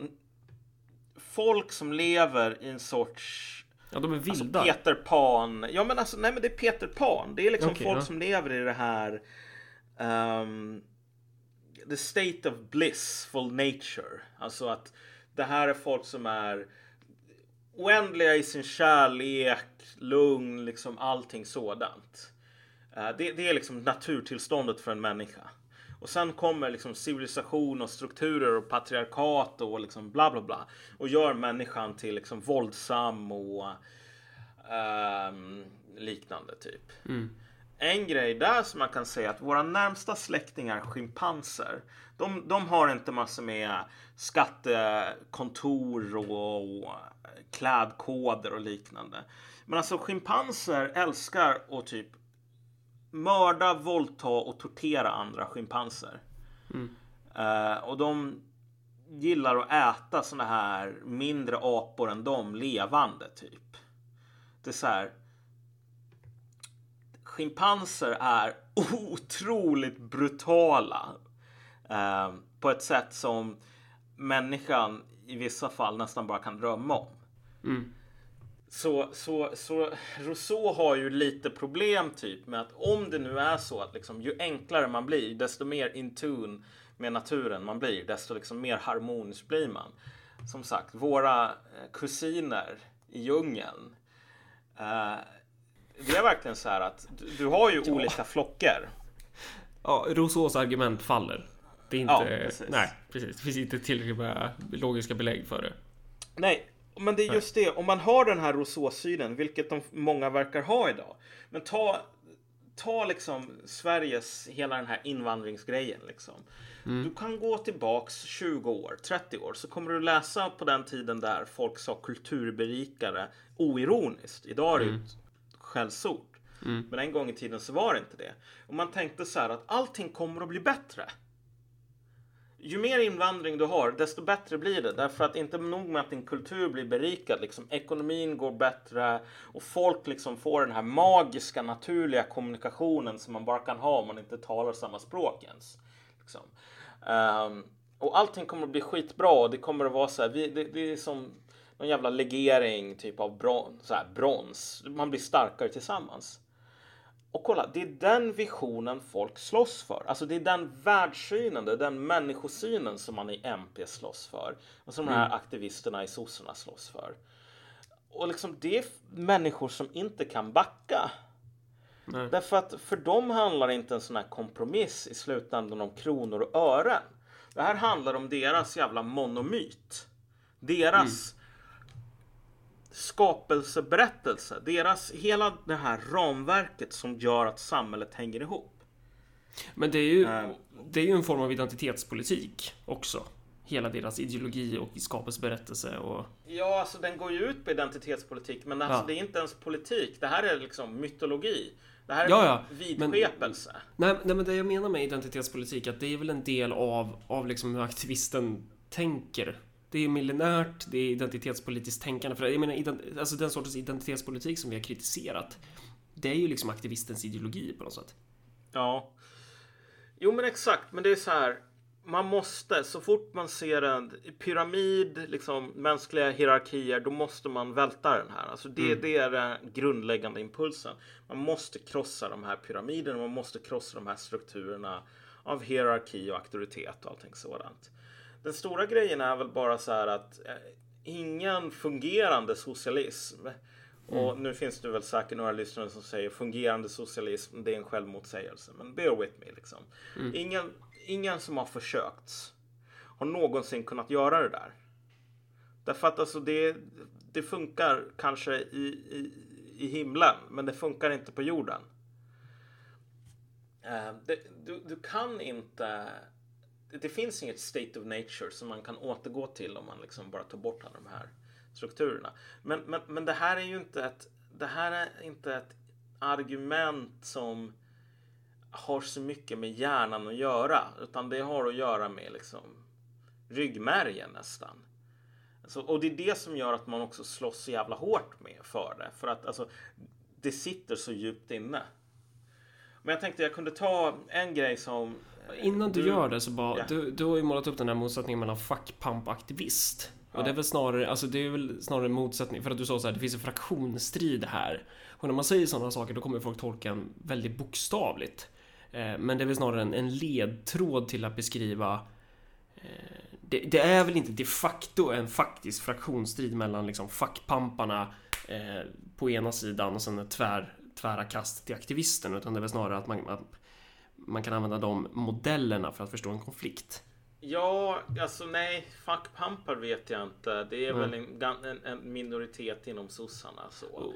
folk som lever i en sorts Ja, de är vilda. Alltså Peter Pan. Ja, men alltså, nej, men det är Peter Pan. Det är liksom okay, folk ja. som lever i det här. Um, the state of blissful nature. Alltså att det här är folk som är oändliga i sin kärlek, lugn, liksom allting sådant. Eh, det, det, är liksom naturtillståndet för en människa. Och sen kommer liksom civilisation och strukturer och patriarkat och liksom bla bla bla. Och gör människan till liksom våldsam och um, liknande typ. Mm. En grej där som man kan säga att våra närmsta släktingar schimpanser. De, de har inte massor med skattekontor och, och klädkoder och liknande. Men alltså schimpanser älskar att typ mörda, våldta och tortera andra schimpanser. Mm. Uh, och de gillar att äta såna här mindre apor än dem levande typ. Det är så här. Schimpanser är otroligt brutala. Uh, på ett sätt som människan i vissa fall nästan bara kan drömma om. Mm. Så, så, så Rousseau har ju lite problem typ med att om det nu är så att liksom, ju enklare man blir, desto mer in tune med naturen man blir, desto liksom mer harmonisk blir man. Som sagt, våra eh, kusiner i djungeln. Eh, det är verkligen så här att du, du har ju ja. olika flockar. Ja, Rousseaus argument faller. Det är inte, ja, precis. nej, precis. Det finns inte tillräckligt med logiska belägg för det. Nej, men det är just det, om man har den här Rousseau-synen, vilket de många verkar ha idag. Men ta, ta liksom Sveriges, hela den här invandringsgrejen liksom. Mm. Du kan gå tillbaks 20 år, 30 år, så kommer du läsa på den tiden där folk sa kulturberikare oironiskt. Idag är det mm. Skällsord. Mm. Men en gång i tiden så var det inte det. Och man tänkte så här att allting kommer att bli bättre. ju mer invandring du har, desto bättre blir det. Därför att inte nog med att din kultur blir berikad, liksom, ekonomin går bättre och folk liksom får den här magiska, naturliga kommunikationen som man bara kan ha om man inte talar samma språk ens. Liksom. Um, och allting kommer att bli skitbra och det kommer att vara så här, vi, det, det, är som någon jävla legering typ av brons, så här, brons. Man blir starkare tillsammans. Och kolla, det är den visionen folk slåss för. Alltså det är den världssynen, det är den människosynen som man i MP slåss för. Och som mm. de här mm. aktivisterna i sossarna slåss för. Och liksom det är människor som inte kan backa. Nej. Därför att för dem handlar inte en sån här kompromiss i slutändan om kronor och ören. Det här handlar om deras jävla monomyt. Deras mm skapelseberättelse. Deras, hela det här ramverket som gör att samhället hänger ihop. Men det är ju, äh, det är ju en form av identitetspolitik också. Hela deras ideologi och skapelseberättelse och... Ja, alltså den går ju ut på identitetspolitik, men alltså, ja. det är inte ens politik. Det här är liksom mytologi. Det här är ja, ja. vidskepelse. Men, nej, nej, men det jag menar med identitetspolitik, att det är väl en del av, av liksom hur aktivisten tänker det är millenärt, det är identitetspolitiskt tänkande. För jag menar, alltså den sortens identitetspolitik som vi har kritiserat, det är ju liksom aktivistens ideologi på något sätt. Ja. Jo, men exakt. Men det är så här. Man måste, så fort man ser en pyramid, liksom mänskliga hierarkier, då måste man välta den här. Alltså det, mm. det är den grundläggande impulsen. Man måste krossa de här pyramiderna, man måste krossa de här strukturerna av hierarki och auktoritet och allting sådant. Den stora grejen är väl bara så här att eh, ingen fungerande socialism Mm. Och nu finns det väl säkert några lyssnare som säger fungerande socialism, det är en självmotsägelse. Men bear with me liksom. Mm. Ingen, ingen som har försökt har någonsin kunnat göra det där. Därför att alltså det, det funkar kanske i, i, i himlen, men det funkar inte på jorden. Uh, det, du, du kan inte det finns inget state of nature som man kan återgå till om man liksom bara tar bort alla de här strukturerna. Men, men, men det här är ju inte ett, det här är inte ett argument som har så mycket med hjärnan att göra, utan det har att göra med liksom ryggmärgen nästan. Alltså, och det är det som gör att man också slåss så jävla hårt med för det. För att alltså, det sitter så djupt inne. Men jag tänkte jag kunde ta en grej som Innan du, du gör det så bara, ja. du, du har ju målat upp den här motsättningen mellan fuckpump aktivist. Ja. Och det är väl snarare, alltså det är väl snarare en motsättning för att du sa så här, det finns en fraktionsstrid här. Och när man säger sådana saker då kommer folk tolka en väldigt bokstavligt. Eh, men det är väl snarare en, en ledtråd till att beskriva eh, det, det, är väl inte de facto en faktisk fraktionsstrid mellan liksom fackpamparna eh, på ena sidan och sen ett tvär, tvära kast till aktivisten utan det är väl snarare att man, att man kan använda de modellerna för att förstå en konflikt? Ja, alltså nej, fackpampar vet jag inte. Det är mm. väl en, en, en, minoritet inom sossarna. Så.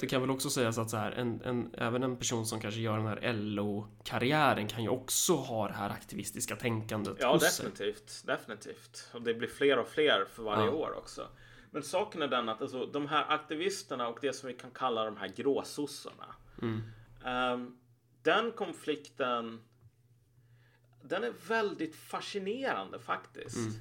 det kan väl också sägas att så här, en, en, även en person som kanske gör den här LO-karriären kan ju också ha det här aktivistiska tänkandet Ja, definitivt. Sig. Definitivt. Och det blir fler och fler för varje ja. år också. Men saken är den att alltså, de här aktivisterna och det som vi kan kalla de här gråsossarna. Mm. Um, den konflikten den är väldigt fascinerande faktiskt. Mm.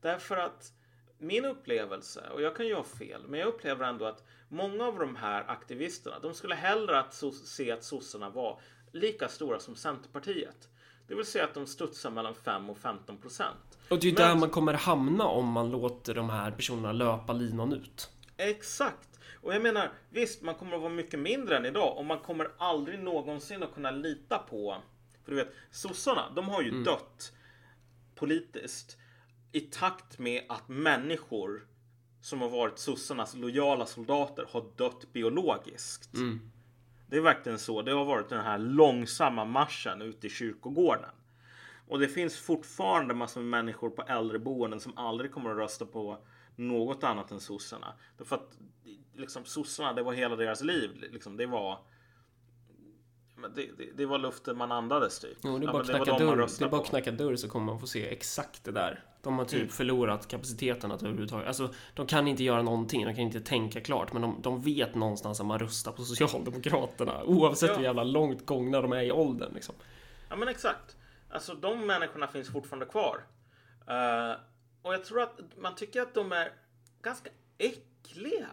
Därför att min upplevelse, och jag kan ju ha fel, men jag upplever ändå att många av de här aktivisterna, de skulle hellre att se att sossarna var lika stora som Centerpartiet. Det vill säga att de studsar mellan 5 och 15 procent. Och det är ju där man kommer hamna om man låter de här personerna löpa linan ut. Exakt. Och jag menar, visst, man kommer att vara mycket mindre än idag och man kommer aldrig någonsin att kunna lita på... För du vet, sossarna, de har ju mm. dött politiskt i takt med att människor som har varit sossarnas lojala soldater har dött biologiskt. Mm. Det är verkligen så. Det har varit den här långsamma marschen ut i kyrkogården. Och det finns fortfarande massor med människor på äldreboenden som aldrig kommer att rösta på något annat än sossarna. Därför att liksom, sossarna, det var hela deras liv. Liksom, det var det, det, det, var luften man andades typ. Jo, det är bara, ja, knacka, dörr, det är bara knacka dörr så kommer man få se exakt det där. De har typ mm. förlorat kapaciteten att överhuvudtaget. Alltså, de kan inte göra någonting, de kan inte tänka klart, men de, de vet någonstans att man röstar på Socialdemokraterna oavsett ja. hur jävla långt gångna de är i åldern. Liksom. Ja, men exakt. Alltså de människorna finns fortfarande kvar. Uh, och jag tror att man tycker att de är ganska äckliga.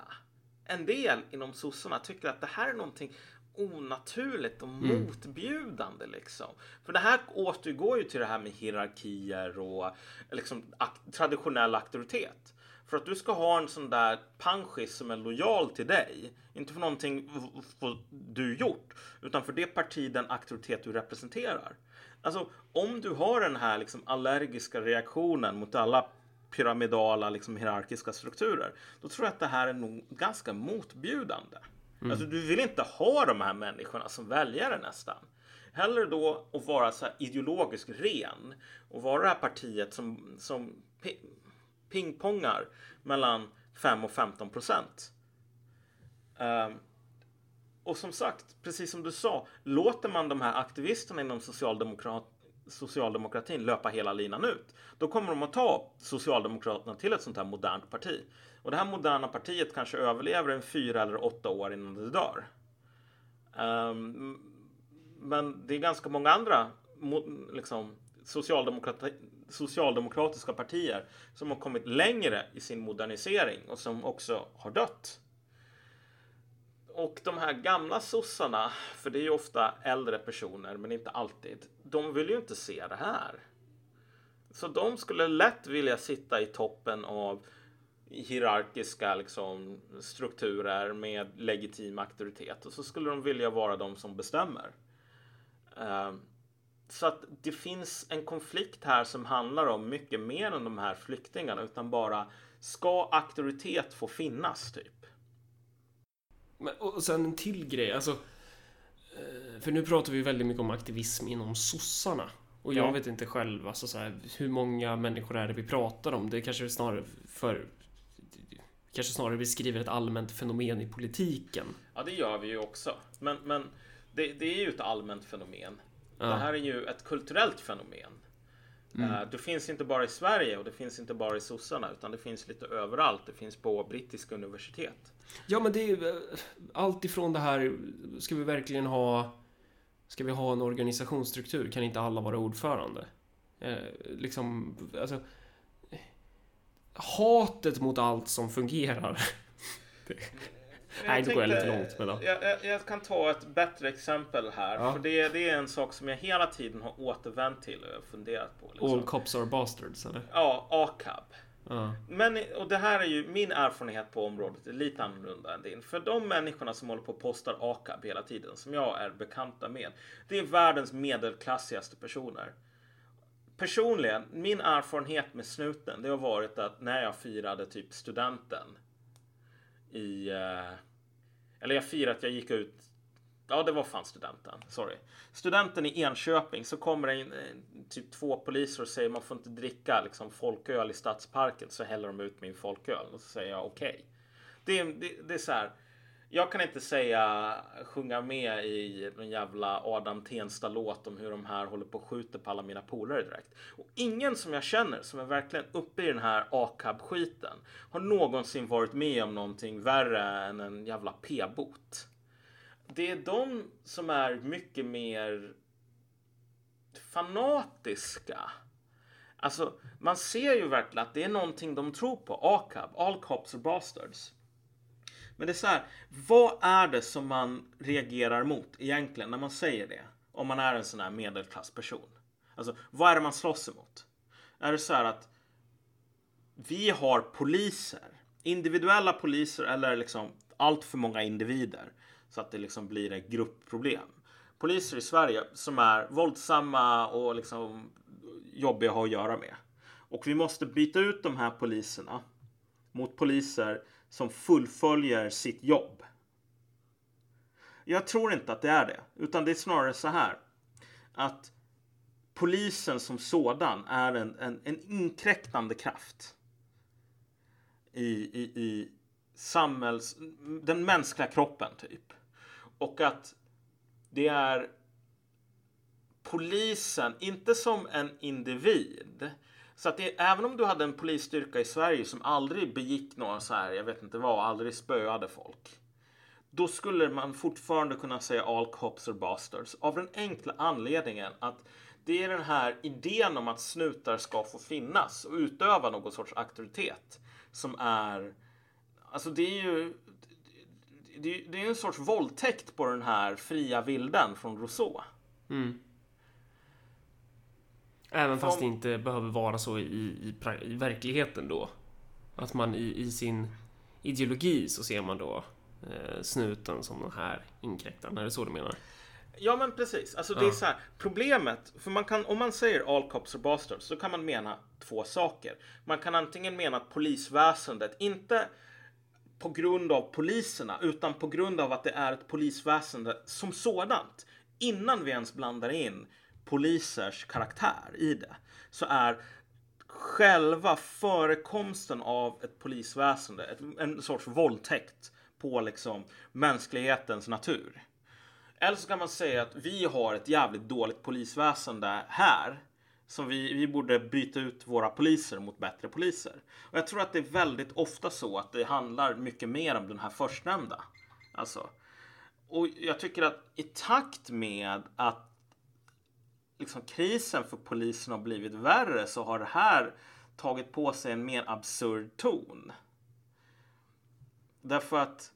En del inom sossarna tycker att det här är någonting onaturligt och mm. motbjudande liksom. För det här återgår ju till det här med hierarkier och liksom ak traditionell auktoritet. För att du ska ha en sån där panschis som är lojal till dig, inte för någonting du gjort, utan för det parti, den auktoritet du representerar. Alltså, om du har den här liksom allergiska reaktionen mot alla pyramidala liksom, hierarkiska strukturer, då tror jag att det här är nog ganska motbjudande. Mm. Alltså, du vill inte ha de här människorna som väljare nästan. Hellre då att vara så ideologiskt ren och vara det här partiet som, som pingpongar mellan 5 och 15 procent. Um, och som sagt, precis som du sa, låter man de här aktivisterna inom socialdemokrat, socialdemokratin löpa hela linan ut, då kommer de att ta Socialdemokraterna till ett sånt här modernt parti. Och det här moderna partiet kanske överlever en fyra eller åtta år innan det dör. Um, men det är ganska många andra liksom, socialdemokrati, socialdemokratiska partier som har kommit längre i sin modernisering och som också har dött. Och de här gamla sossarna, för det är ju ofta äldre personer, men inte alltid, de vill ju inte se det här. Så de skulle lätt vilja sitta i toppen av hierarkiska liksom, strukturer med legitim auktoritet och så skulle de vilja vara de som bestämmer. Ehm, så att det finns en konflikt här som handlar om mycket mer än de här flyktingarna utan bara ska auktoritet få finnas typ? Men, och sen en till grej, alltså eh, för nu pratar vi väldigt mycket om aktivism inom sossarna. Och jag ja. vet inte själv alltså så här, hur många människor är det vi pratar om. Det kanske snarare för kanske snarare beskriver ett allmänt fenomen i politiken. Ja, det gör vi ju också. Men, men det, det är ju ett allmänt fenomen. Ja. Det här är ju ett kulturellt fenomen. Mm. Uh, det finns inte bara i Sverige och det finns inte bara i sossarna utan det finns lite överallt. Det finns på brittiska universitet. Ja, men det är uh, allt ifrån det här. Ska vi verkligen ha? Ska vi ha en organisationsstruktur? Kan inte alla vara ordförande? Uh, liksom, alltså. Hatet mot allt som fungerar. Nej, det går jag lite långt med. Då. Jag, jag, jag, kan ta ett bättre exempel här. Ja. För det, det, är en sak som jag hela tiden har återvänt till och funderat på. Liksom. All cops are bastards, eller? Ja, ACAB. Ja. Men, och det här är ju min erfarenhet på området är lite annorlunda än din. För de människorna som håller på och postar ACAB hela tiden, som jag är bekanta med, det är världens medelklassigaste personer. Personligen, min erfarenhet med snuten, det har varit att när jag firade typ studenten i... Uh, eller jag firar att jag gick ut Ja, det var fan studenten. Sorry. Studenten i Enköping så kommer det in eh, typ två poliser och säger man får inte dricka liksom folköl i stadsparken så häller de ut min folköl och så säger jag okej. Okay. Det, det, det, är så här. Jag kan inte säga sjunga med i någon jävla Adam Tensta låt om hur de här håller på och skjuter på alla mina polare direkt. Och ingen som jag känner som är verkligen uppe i den här AKAB skiten har någonsin varit med om någonting värre än en jävla p-bot. Det är de som är mycket mer fanatiska. Alltså, man ser ju verkligen att det är någonting de tror på. ACAB, All Cops are Bastards. Men det är så här, vad är det som man reagerar mot egentligen när man säger det? Om man är en sån här medelklassperson. Alltså, vad är det man slåss emot? Är det så här att vi har poliser, individuella poliser eller liksom allt för många individer så att det liksom blir ett gruppproblem. Poliser i Sverige som är våldsamma och liksom jobbiga att ha att göra med. Och vi måste byta ut de här poliserna mot poliser som fullföljer sitt jobb. Jag tror inte att det är det, utan det är snarare så här att polisen som sådan är en, en, en inkräktande kraft i, i, i samhälls, den mänskliga kroppen typ. Och att det är polisen, inte som en individ, så att det, även om du hade en polisstyrka i Sverige som aldrig begick några så här, jag vet inte vad, aldrig spöade folk. då skulle man fortfarande kunna säga all cops are bastards av den enkla anledningen att det är den här idén om att snutar ska få finnas och utöva någon sorts auktoritet som är Alltså det är ju det är en sorts våldtäkt på den här fria vilden från Rousseau. Mm. Även fast det inte behöver vara så i, i, i verkligheten då. Att man i, i, sin ideologi så ser man då eh, snuten som den här inkräktaren. Är det så du menar? Ja men precis. Alltså det är så här, problemet, för man kan, om man säger all cops are bastards så kan man mena två saker. Man kan antingen mena att polisväsendet, inte på grund av poliserna utan på grund av att det är ett polisväsende som sådant. Innan vi ens blandar in polisers karaktär i det så är själva förekomsten av ett polisväsende en sorts våldtäkt på liksom mänsklighetens natur. Eller så kan man säga att vi har ett jävligt dåligt polisväsende här. Som vi, vi borde byta ut våra poliser mot bättre poliser. Och jag tror att det är väldigt ofta så att det handlar mycket mer om den här förstnämnda. Alltså. Och jag tycker att i takt med att liksom krisen för polisen har blivit värre så har det här tagit på sig en mer absurd ton. Därför att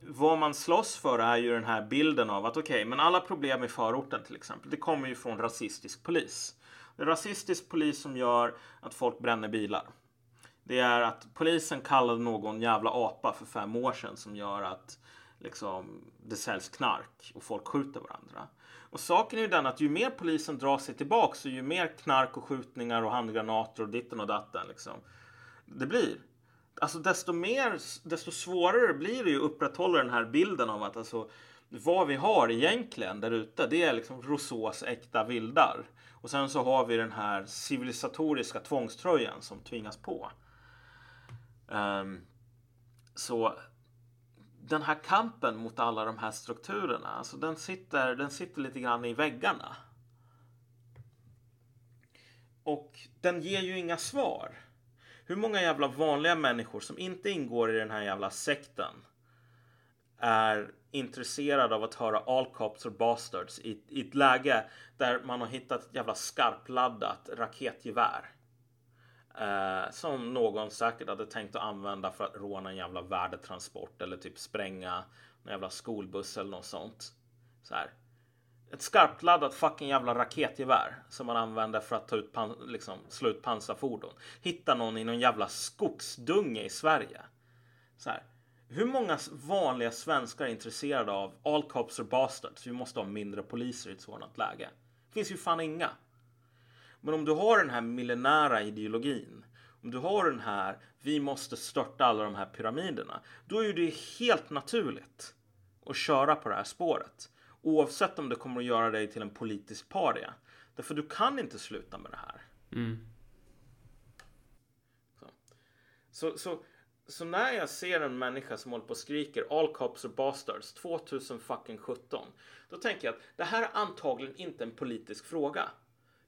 vad man slåss för är ju den här bilden av att okej, okay, men alla problem i förorten till exempel, det kommer ju från rasistisk polis. Det är rasistisk polis som gör att folk bränner bilar. Det är att polisen kallade någon jävla apa för fem år sedan som gör att liksom, det säljs knark och folk skjuter varandra. Och saken är ju den att ju mer polisen drar sig tillbaka så ju mer knark och skjutningar och handgranater och ditten och datten liksom, det blir. Alltså desto mer, desto svårare blir det ju att upprätthålla den här bilden av att alltså vad vi har egentligen där ute, det är liksom Rousseaus äkta vildar. Och sen så har vi den här civilisatoriska tvångströjan som tvingas på. Um, så den här kampen mot alla de här strukturerna, alltså den sitter, den sitter lite grann i väggarna. Och den ger ju inga svar. Hur många jävla vanliga människor som inte ingår i den här jävla sekten är intresserade av att höra all cops or bastards i, i ett läge där man har hittat ett jävla skarpladdat raketgevär. Eh, som någon säkert hade tänkt att använda för att råna en jävla värdetransport eller typ spränga en jävla skolbuss eller något sånt. Så här. Ett skarpladdat fucking jävla raketgevär som man använder för att ta ut liksom, slå ut pansarfordon. Hitta någon i någon jävla skogsdunge i Sverige. Så här. Hur många vanliga svenskar är intresserade av all cops are bastards? Vi måste ha mindre poliser i ett sådant läge. Det finns ju fan inga. Men om du har den här millenära ideologin, om du har den här vi måste störta alla de här pyramiderna, då är det helt naturligt att köra på det här spåret. Oavsett om det kommer att göra dig till en politisk paria. Därför du kan inte sluta med det här. Mm. Så. Så, så, så, när jag ser en människa som håller på och skriker All cops are bastards 2017. Då tänker jag att det här är antagligen inte en politisk fråga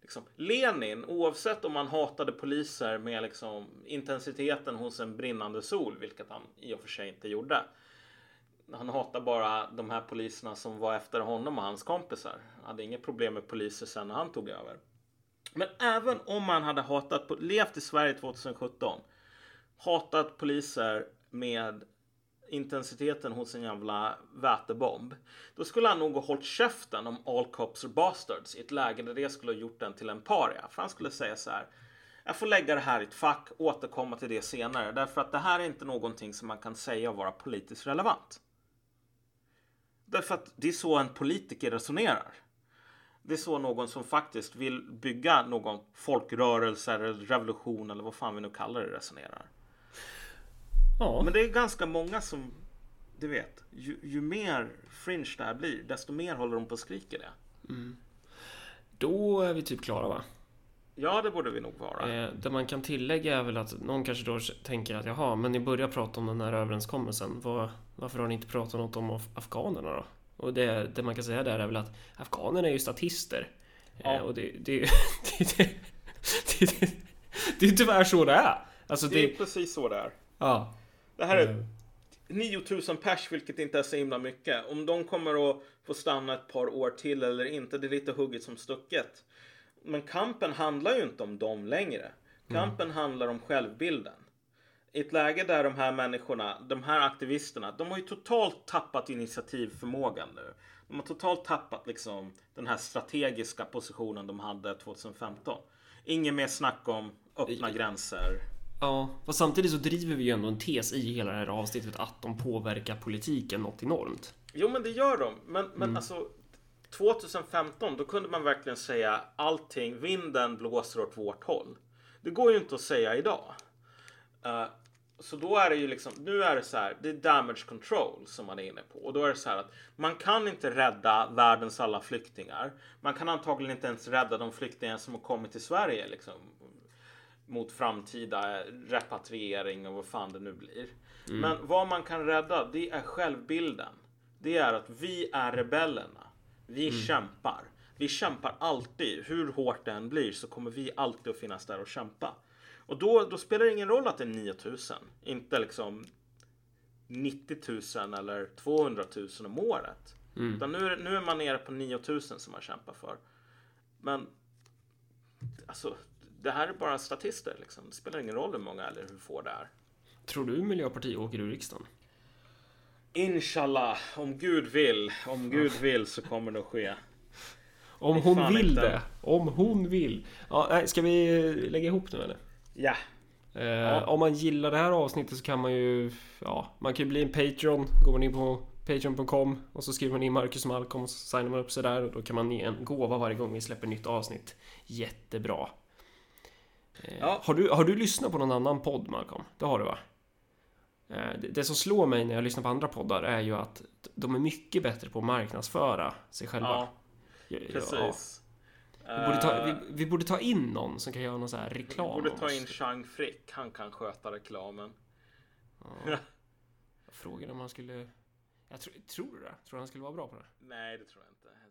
liksom, Lenin, oavsett om han hatade poliser med liksom, intensiteten hos en brinnande sol, vilket han i och för sig inte gjorde. Han hatade bara de här poliserna som var efter honom och hans kompisar. Han hade inget problem med poliser sen när han tog över. Men även om man hade hatat, levt i Sverige 2017, hatat poliser med intensiteten hos en jävla vätebomb. Då skulle han nog ha hållit käften om all cops are bastards i ett läge där det skulle ha gjort den till en paria. För han skulle säga så här. Jag får lägga det här i ett fack, återkomma till det senare. Därför att det här är inte någonting som man kan säga vara politiskt relevant. Därför att det är så en politiker resonerar. Det är så någon som faktiskt vill bygga någon folkrörelse eller revolution eller vad fan vi nu kallar det resonerar. Ja. Men det är ganska många som, du vet, ju, ju mer fringe det här blir, desto mer håller de på att skrika det. Mm. Då är vi typ klara va? Ja, det borde vi nog vara. Eh, det man kan tillägga är väl att någon kanske då tänker att jaha, men ni börjar prata om den här överenskommelsen. Var, varför har ni inte pratat något om afghanerna då? Och det, det man kan säga där är väl att afghanerna är ju statister. Ja. Eh, och det, det, det, det, det, det, är tyvärr så det är. Alltså det, det är precis så det är. Ja. Det här är... 9000 pers, vilket inte är så himla mycket. Om de kommer att få stanna ett par år till eller inte, det är lite hugget som stucket. Men kampen handlar ju inte om dem längre. Kampen handlar om självbilden. I ett läge där de här människorna, de här aktivisterna, de har ju totalt tappat initiativförmågan nu. De har totalt tappat liksom den här strategiska positionen de hade 2015. Inget mer snack om öppna gränser. Ja, fast samtidigt så driver vi ju ändå en tes i hela det här avsnittet att de påverkar politiken något enormt. Jo, men det gör de. Men, men alltså 2015, då kunde man verkligen säga allting. Vinden blåser åt vårt håll. Det går ju inte att säga idag. Eh, så då är det ju liksom, nu är det så här, det är damage control som man är inne på. Och då är det så här att man kan inte rädda världens alla flyktingar. Man kan antagligen inte ens rädda de flyktingar som har kommit till Sverige liksom. Mot framtida repatriering och vad fan det nu blir. Men vad man kan rädda, det är självbilden. Det är att vi är rebellerna. Vi kämpar. Vi kämpar alltid. Hur hårt det än blir så kommer vi alltid att finnas där och kämpa. Och då, då spelar det ingen roll att det är 9000. Inte liksom 90 000 eller 200 000 om året. Utan nu är, nu är man nere på 9000 som man kämpar för. Men alltså, det här är bara statister. Liksom. Det spelar ingen roll hur många eller hur få det är. Tror du Miljöpartiet åker ur riksdagen? Inshallah, om Gud vill. Om Gud vill så kommer det att ske. Om hon vill inte. det. Om hon vill. Ja, nej, ska vi eh, lägga ihop nu eller? Ja, Eh, Om man gillar det här avsnittet så kan man ju Ja, man kan ju bli en Patreon Går man in på Patreon.com Och så skriver man in Marcus Malcolm och så signar man upp sig där och då kan man ge en gåva varje gång vi släpper nytt avsnitt Jättebra Ja. har, du, har du lyssnat på någon annan podd Malcolm? Det har du va? Eh, det, som slår mig när jag lyssnar på andra poddar är ju att de är mycket bättre på att marknadsföra sig själva ja Ja, ja. precis. Vi, borde ta, vi, Eh, vi borde ta in någon som kan göra någon så här vi reklam borde om ta in Chang Frick. Han kan sköta reklamen. Ja. Jag frågade om han skulle... Jag tror, tror du det? Tror du han skulle vara bra på det? Nej, det tror jag inte.